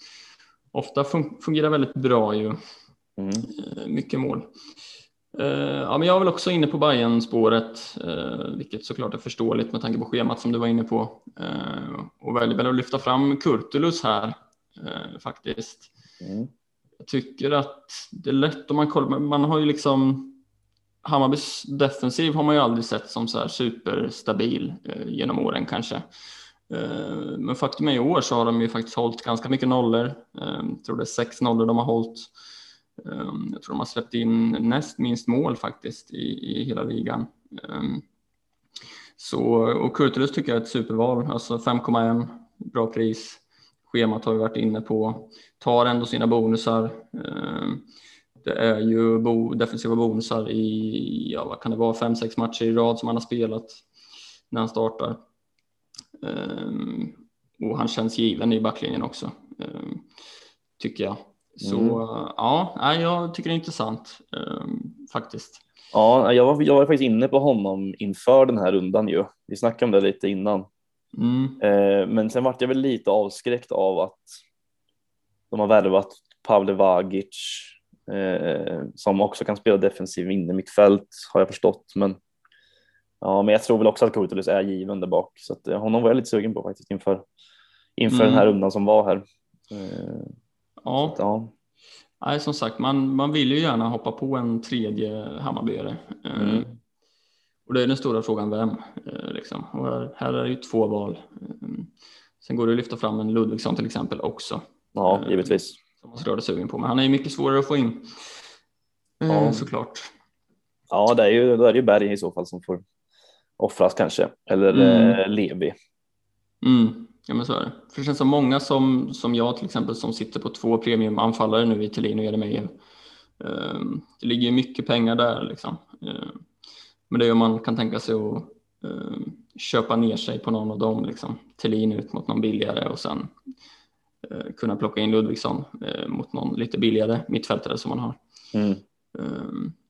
ofta fun fungerar väldigt bra ju. Mm. Mycket mål. Eh, ja, men jag är väl också inne på Bayern spåret eh, vilket såklart är förståeligt med tanke på schemat som du var inne på. Eh, och väljer väl att lyfta fram Kurtulus här faktiskt. Mm. Jag tycker att det är lätt om man kollar, man har ju liksom Hammarbys defensiv har man ju aldrig sett som så här superstabil genom åren kanske. Men faktum är i år så har de ju faktiskt hållit ganska mycket nollor. Jag tror det är sex nollor de har hållit. Ehm, jag tror de har släppt in näst minst mål faktiskt i, i hela ligan. Ehm, så, och Kurtulus tycker jag är ett superval, alltså 5,1, bra pris. Schemat har vi varit inne på, tar ändå sina bonusar. Ehm, det är ju bo, defensiva bonusar i, ja vad kan det vara, fem, sex matcher i rad som han har spelat när han startar. Och han känns given i backlinjen också, tycker jag. Så mm. ja, jag tycker det är intressant um, faktiskt. Ja, jag var, jag var faktiskt inne på honom inför den här rundan ju. Vi snackade om det lite innan. Mm. Eh, men sen vart jag väl lite avskräckt av att de har värvat Pavle Vagic eh, som också kan spela defensiv inne mittfält har jag förstått. Men ja, men jag tror väl också att Kurtulus är given där bak så att, eh, honom var jag lite sugen på faktiskt inför inför mm. den här rundan som var här. Eh, Ja. Att, ja. Nej, som sagt, man, man vill ju gärna hoppa på en tredje Hammarbyare. Eh, mm. Och det är den stora frågan vem. Eh, liksom. Och här, här är det ju två val. Eh, sen går det att lyfta fram en Ludvigsson till exempel också. Ja, givetvis. Som man rörde sugen på, men han är ju mycket svårare att få in. Ja. Såklart. Ja, det är ju, då är det ju Berg i så fall som får offras kanske, eller mm. Levi. Mm. Ja men så är det. För det känns som många som, som jag till exempel som sitter på två premiumanfallare nu i Thelin och Jeremejeff. Ehm, det ligger ju mycket pengar där liksom. Men det är om man kan tänka sig att köpa ner sig på någon av dem, liksom. Thelin ut mot någon billigare och sen kunna plocka in Ludvigsson mot någon lite billigare mittfältare som man har. Mm.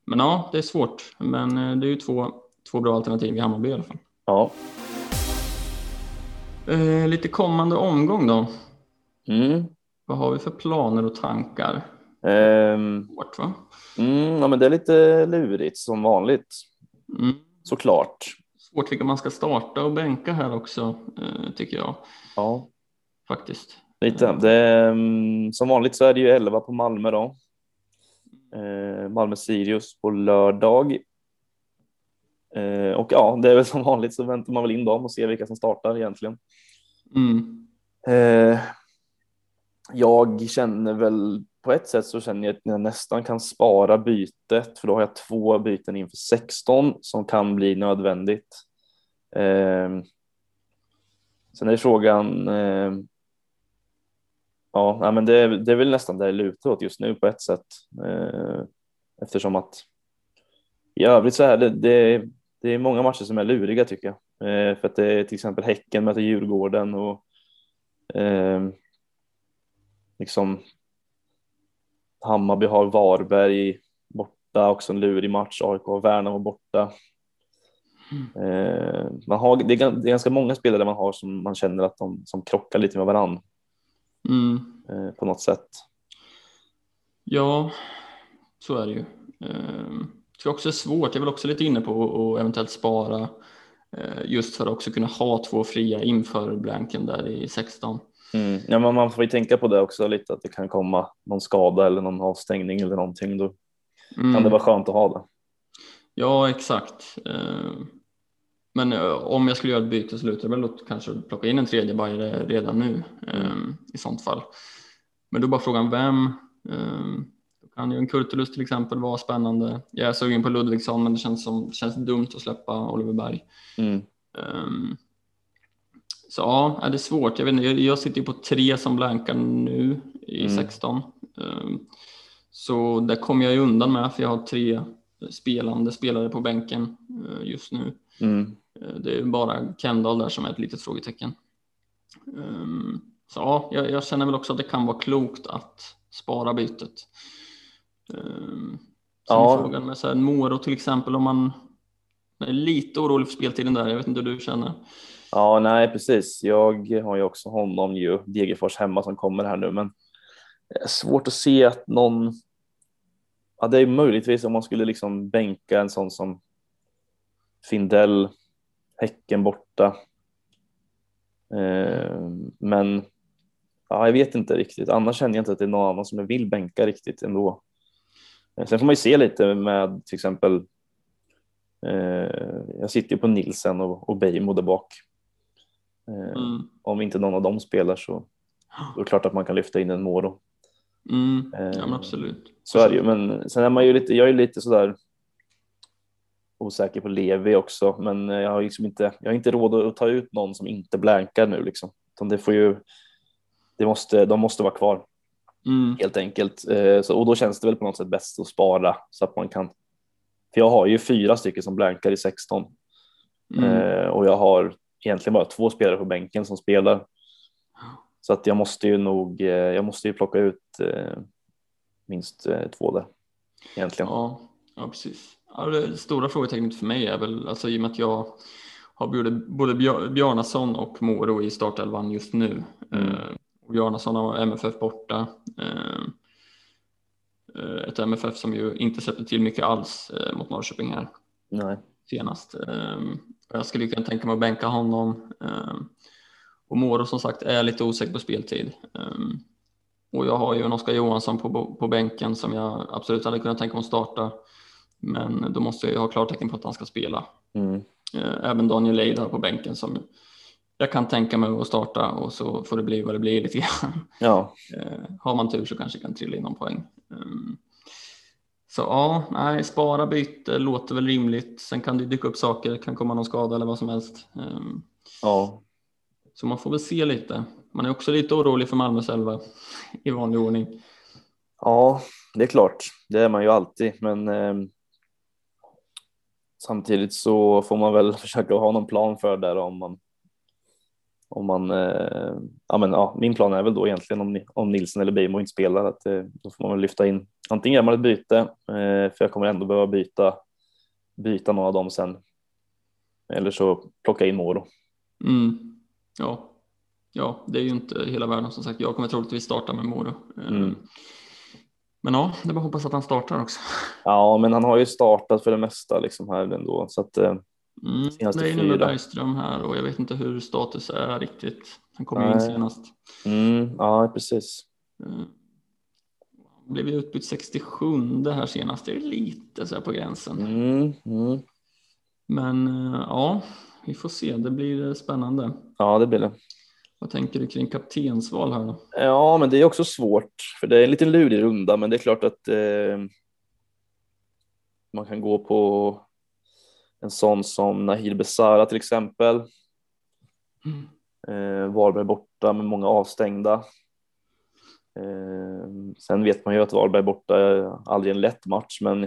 Men ja, det är svårt. Men det är ju två, två bra alternativ i Hammarby i alla fall. Ja. Eh, lite kommande omgång då. Mm. Vad har vi för planer och tankar? Um, Hårt, va? Mm, ja, men det är lite lurigt som vanligt. Mm. Såklart. Svårt vilka man ska starta och bänka här också, eh, tycker jag. Ja. Faktiskt. Lite. Det, um, som vanligt så är det ju 11 på Malmö då. Eh, Malmö-Sirius på lördag. Eh, och ja, det är väl som vanligt så väntar man väl in dem och ser vilka som startar egentligen. Mm. Eh, jag känner väl på ett sätt så känner jag att jag nästan kan spara bytet för då har jag två byten inför 16 som kan bli nödvändigt. Eh, sen är frågan. Eh, ja, men det, det är väl nästan där det lutar åt just nu på ett sätt eh, eftersom att i övrigt så är det, det det är många matcher som är luriga tycker jag. Eh, för att det är till exempel Häcken möter Djurgården och eh, liksom Hammarby har Varberg borta, också en lurig match. AIK har Värnamo borta. Mm. Man har, det är, det, är, ganska många spelare man har som man känner att de som krockar lite med varandra. Mm. Eh, på något sätt. Ja, så är det ju. Um det är också svårt, jag är väl också lite inne på att eventuellt spara eh, just för att också kunna ha två fria inför blanken där i 16. Mm. Ja, men man får ju tänka på det också lite att det kan komma någon skada eller någon avstängning eller någonting. Då mm. kan det vara skönt att ha det. Ja, exakt. Eh, men eh, om jag skulle göra ett byte så lutar det väl att kanske plocka in en tredje bajare redan nu mm. i sånt fall. Men då är bara frågan vem kan ju en Kurtulus till exempel vara spännande. Jag är sugen på Ludvigsson men det känns, som, känns dumt att släppa Oliver Berg. Mm. Um, så ja, är det svårt. Jag, vet inte, jag, jag sitter ju på tre som blankar nu i mm. 16. Um, ehm, så där kommer jag ju undan med för jag har tre spelande spelare på bänken uh, just nu. Mm. Uh, det är bara Kendall där som är ett litet frågetecken. Um, så ja, jag, jag, känner väl också att det kan vara klokt att spara bytet. Um, ja. frågan med så här, Moro till exempel om man är lite orolig för speltiden där. Jag vet inte hur du känner. Ja, nej, precis. Jag har ju också honom ju Degerfors hemma som kommer här nu, men svårt att se att någon. Ja, det är möjligtvis om man skulle liksom bänka en sån som Findell, Häcken borta. Eh, men ja, jag vet inte riktigt. Annars känner jag inte att det är någon annan som jag vill bänka riktigt ändå. Eh, sen får man ju se lite med till exempel. Eh, jag sitter ju på Nilsen och, och Beijmo där bak. Eh, mm. Om inte någon av dem spelar så då är det klart att man kan lyfta in en Moro. Mm. Ja, men absolut. Så är det ju, men sen är man ju lite, jag är lite sådär osäker på Levi också, men jag har liksom inte, jag har inte råd att ta ut någon som inte blankar nu liksom. Utan det får ju, det måste, de måste vara kvar. Mm. Helt enkelt. Eh, så, och då känns det väl på något sätt bäst att spara så att man kan. För jag har ju fyra stycken som blankar i 16 mm. eh, och jag har egentligen bara två spelare på bänken som spelar. Så att jag måste ju nog. Eh, jag måste ju plocka ut minst två där egentligen. Ja, ja precis. Ja, det stora frågetecknet för mig är väl alltså i och med att jag har både, både Bjarnason och Moro i startelvan just nu. Mm. Eh, Bjarnason har MFF borta. Eh, eh, ett MFF som ju inte släppte till mycket alls eh, mot Norrköping här Nej. senast. Jag skulle kunna tänka mig att bänka honom. Och Moro som sagt är lite osäker på speltid. Och jag har ju en Oskar Johansson på, på bänken som jag absolut hade kunnat tänka mig att starta. Men då måste jag ju ha klartecken på att han ska spela. Mm. Även Daniel har på bänken som jag kan tänka mig att starta och så får det bli vad det blir lite grann. Ja. Eh, har man tur så kanske kan trilla in någon poäng. Ehm, så ja, nej, spara byte låter väl rimligt. Sen kan det dyka upp saker, kan komma någon skada eller vad som helst. Ehm, ja. Så man får väl se lite. Man är också lite orolig för Malmö själva i vanlig ordning. Ja, det är klart. Det är man ju alltid, men eh, samtidigt så får man väl försöka ha någon plan för det om man om man, eh, ja men ja, min plan är väl då egentligen om, om Nilsen eller Beijmo inte spelar att eh, då får man väl lyfta in, antingen gör man ett byte, eh, för jag kommer ändå behöva byta, byta någon av dem sen, eller så plocka in Moro. Mm. Ja. ja, det är ju inte hela världen som sagt. Jag kommer troligtvis starta med Moro. Eh, mm. Men ja, det är bara hoppas att han startar också. Ja, men han har ju startat för det mesta liksom här ändå så att eh, Mm, det är nu Bergström här och jag vet inte hur status är riktigt. Han kom Nej. in senast. Mm, ja, precis. Mm. Blev utbytt 67 här senast. Det är lite så här på gränsen. Mm, mm. Men eh, ja, vi får se. Det blir spännande. Ja, det blir det. Vad tänker du kring kaptensval här då? Ja, men det är också svårt för det är en liten lurig runda, men det är klart att eh, man kan gå på en sån som Nahir Besara till exempel. Mm. Eh, Varberg borta med många avstängda. Eh, sen vet man ju att Varberg borta är aldrig en lätt match, men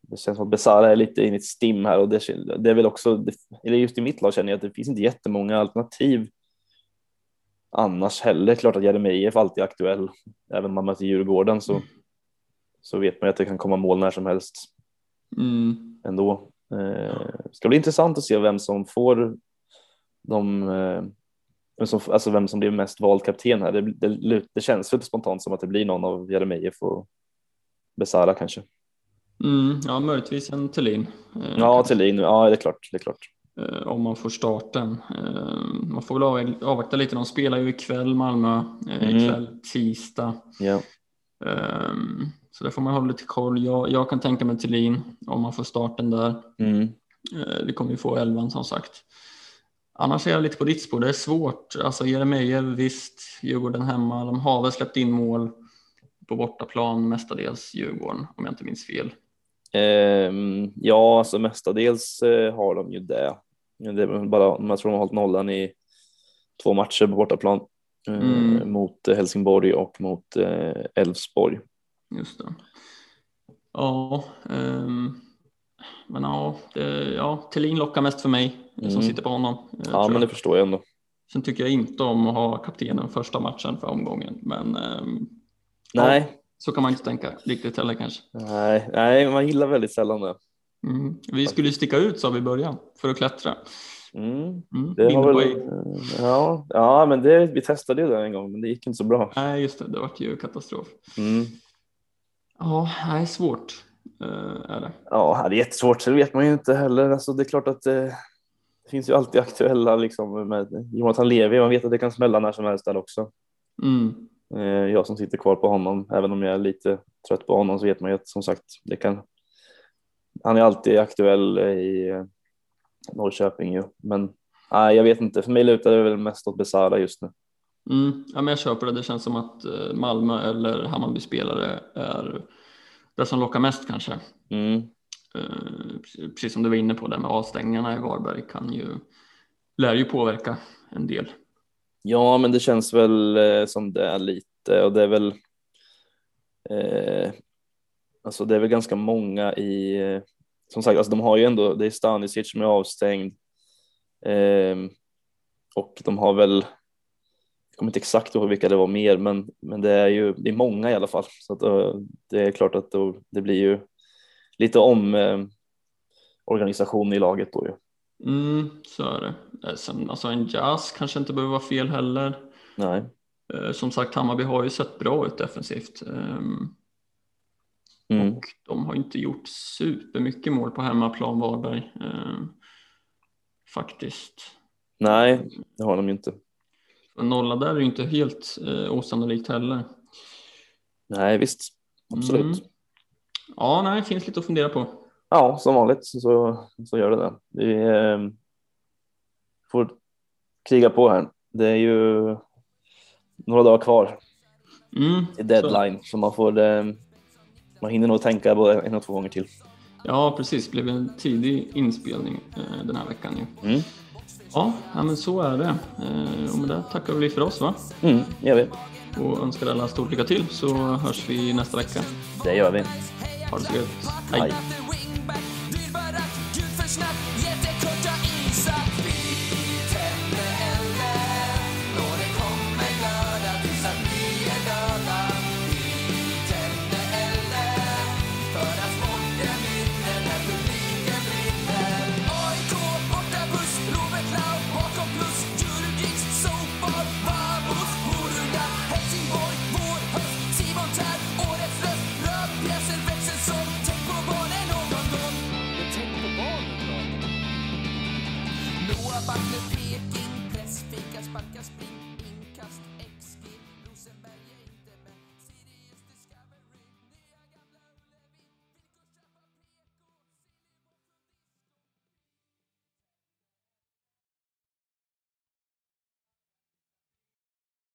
det känns som att Besara är lite i ett stim här och det, det är väl också, eller just i mitt lag känner jag att det finns inte jättemånga alternativ annars heller. Klart att Jeremejeff alltid är aktuell, även om man möter Djurgården så, mm. så vet man ju att det kan komma mål när som helst. Mm ändå. Eh, ska bli intressant att se vem som får de, eh, alltså vem som blir mest vald kapten här. Det, det, det känns lite spontant som att det blir någon av Jeremejeff och Besara kanske. Mm, ja, möjligtvis en Thelin. Eh, ja, Thelin. Ja, det är klart. Det är klart. Eh, om man får starten. Eh, man får väl avvakta lite. De spelar ju ikväll Malmö, eh, mm. ikväll tisdag. Ja. Så det får man hålla lite koll. Jag, jag kan tänka mig Thelin om man får starten där. Mm. Eh, vi kommer ju få elvan som sagt. Annars är jag lite på ditt spår. Det är svårt. Alltså Jeremejeff, visst, Djurgården hemma. De har väl släppt in mål på bortaplan, mestadels Djurgården om jag inte minns fel. Um, ja, alltså mestadels uh, har de ju det. det är bara, jag tror de har hållit nollan i två matcher på bortaplan uh, mm. mot Helsingborg och mot Elfsborg. Just det. Ja, um, men ja, det, ja, Thelin lockar mest för mig mm. som sitter på honom. Eh, ja, men det förstår jag ändå. Sen tycker jag inte om att ha kaptenen första matchen för omgången, men um, nej, ja, så kan man inte tänka riktigt heller kanske. Nej, nej, man gillar väldigt sällan det. Mm. Vi skulle sticka ut sa vi i början för att klättra. Mm. Mm. Väl, ja, ja, men det, vi testade ju det en gång, men det gick inte så bra. Nej, just det, det var ju katastrof. Ja, det är svårt. Uh, är det. Ja, det är jättesvårt. Så det vet man ju inte heller. Alltså, det är klart att det, det finns ju alltid aktuella liksom, med Jonathan Levi. Man vet att det kan smälla när som helst där också. Mm. Uh, jag som sitter kvar på honom, även om jag är lite trött på honom så vet man ju att som sagt, det kan. Han är alltid aktuell i Norrköping ju, men nej, jag vet inte. För mig lutar det väl mest åt Besara just nu. Mm, ja, men jag köper det. Det känns som att eh, Malmö eller Hammarby spelare är det som lockar mest kanske. Mm. Eh, precis som du var inne på, det med avstängningarna i Varberg kan ju, lär ju påverka en del. Ja, men det känns väl eh, som det är lite och det är väl eh, alltså det är väl ganska många i som sagt, alltså de har ju ändå, det är Stanisic som är avstängd eh, och de har väl kommer inte exakt ihåg vilka det var mer, men, men det är ju det är många i alla fall. Så att, uh, det är klart att då, det blir ju lite om uh, organisation i laget då ju. Mm, så är det. Eh, sen, alltså en jazz kanske inte behöver vara fel heller. Nej. Uh, som sagt, Hammarby har ju sett bra ut defensivt. Um, mm. Och de har inte gjort supermycket mål på hemmaplan Varberg. Um, faktiskt. Nej, det har de inte. En nolla där är ju inte helt eh, osannolikt heller. Nej, visst. Absolut. Mm. Ja, nej, det finns lite att fundera på. Ja, som vanligt så, så gör det det. Vi eh, får kriga på här. Det är ju några dagar kvar mm, i deadline så. så, man får eh, man hinner nog tänka både en och två gånger till. Ja, precis. Det blev en tidig inspelning eh, den här veckan ju. Mm. Ja, men så är det. Eh, och med det tackar vi för oss va? Mm, gör vi. Och önskar alla stort lycka till så hörs vi nästa vecka. Det gör vi. Ha det så gött. Hej. Hej.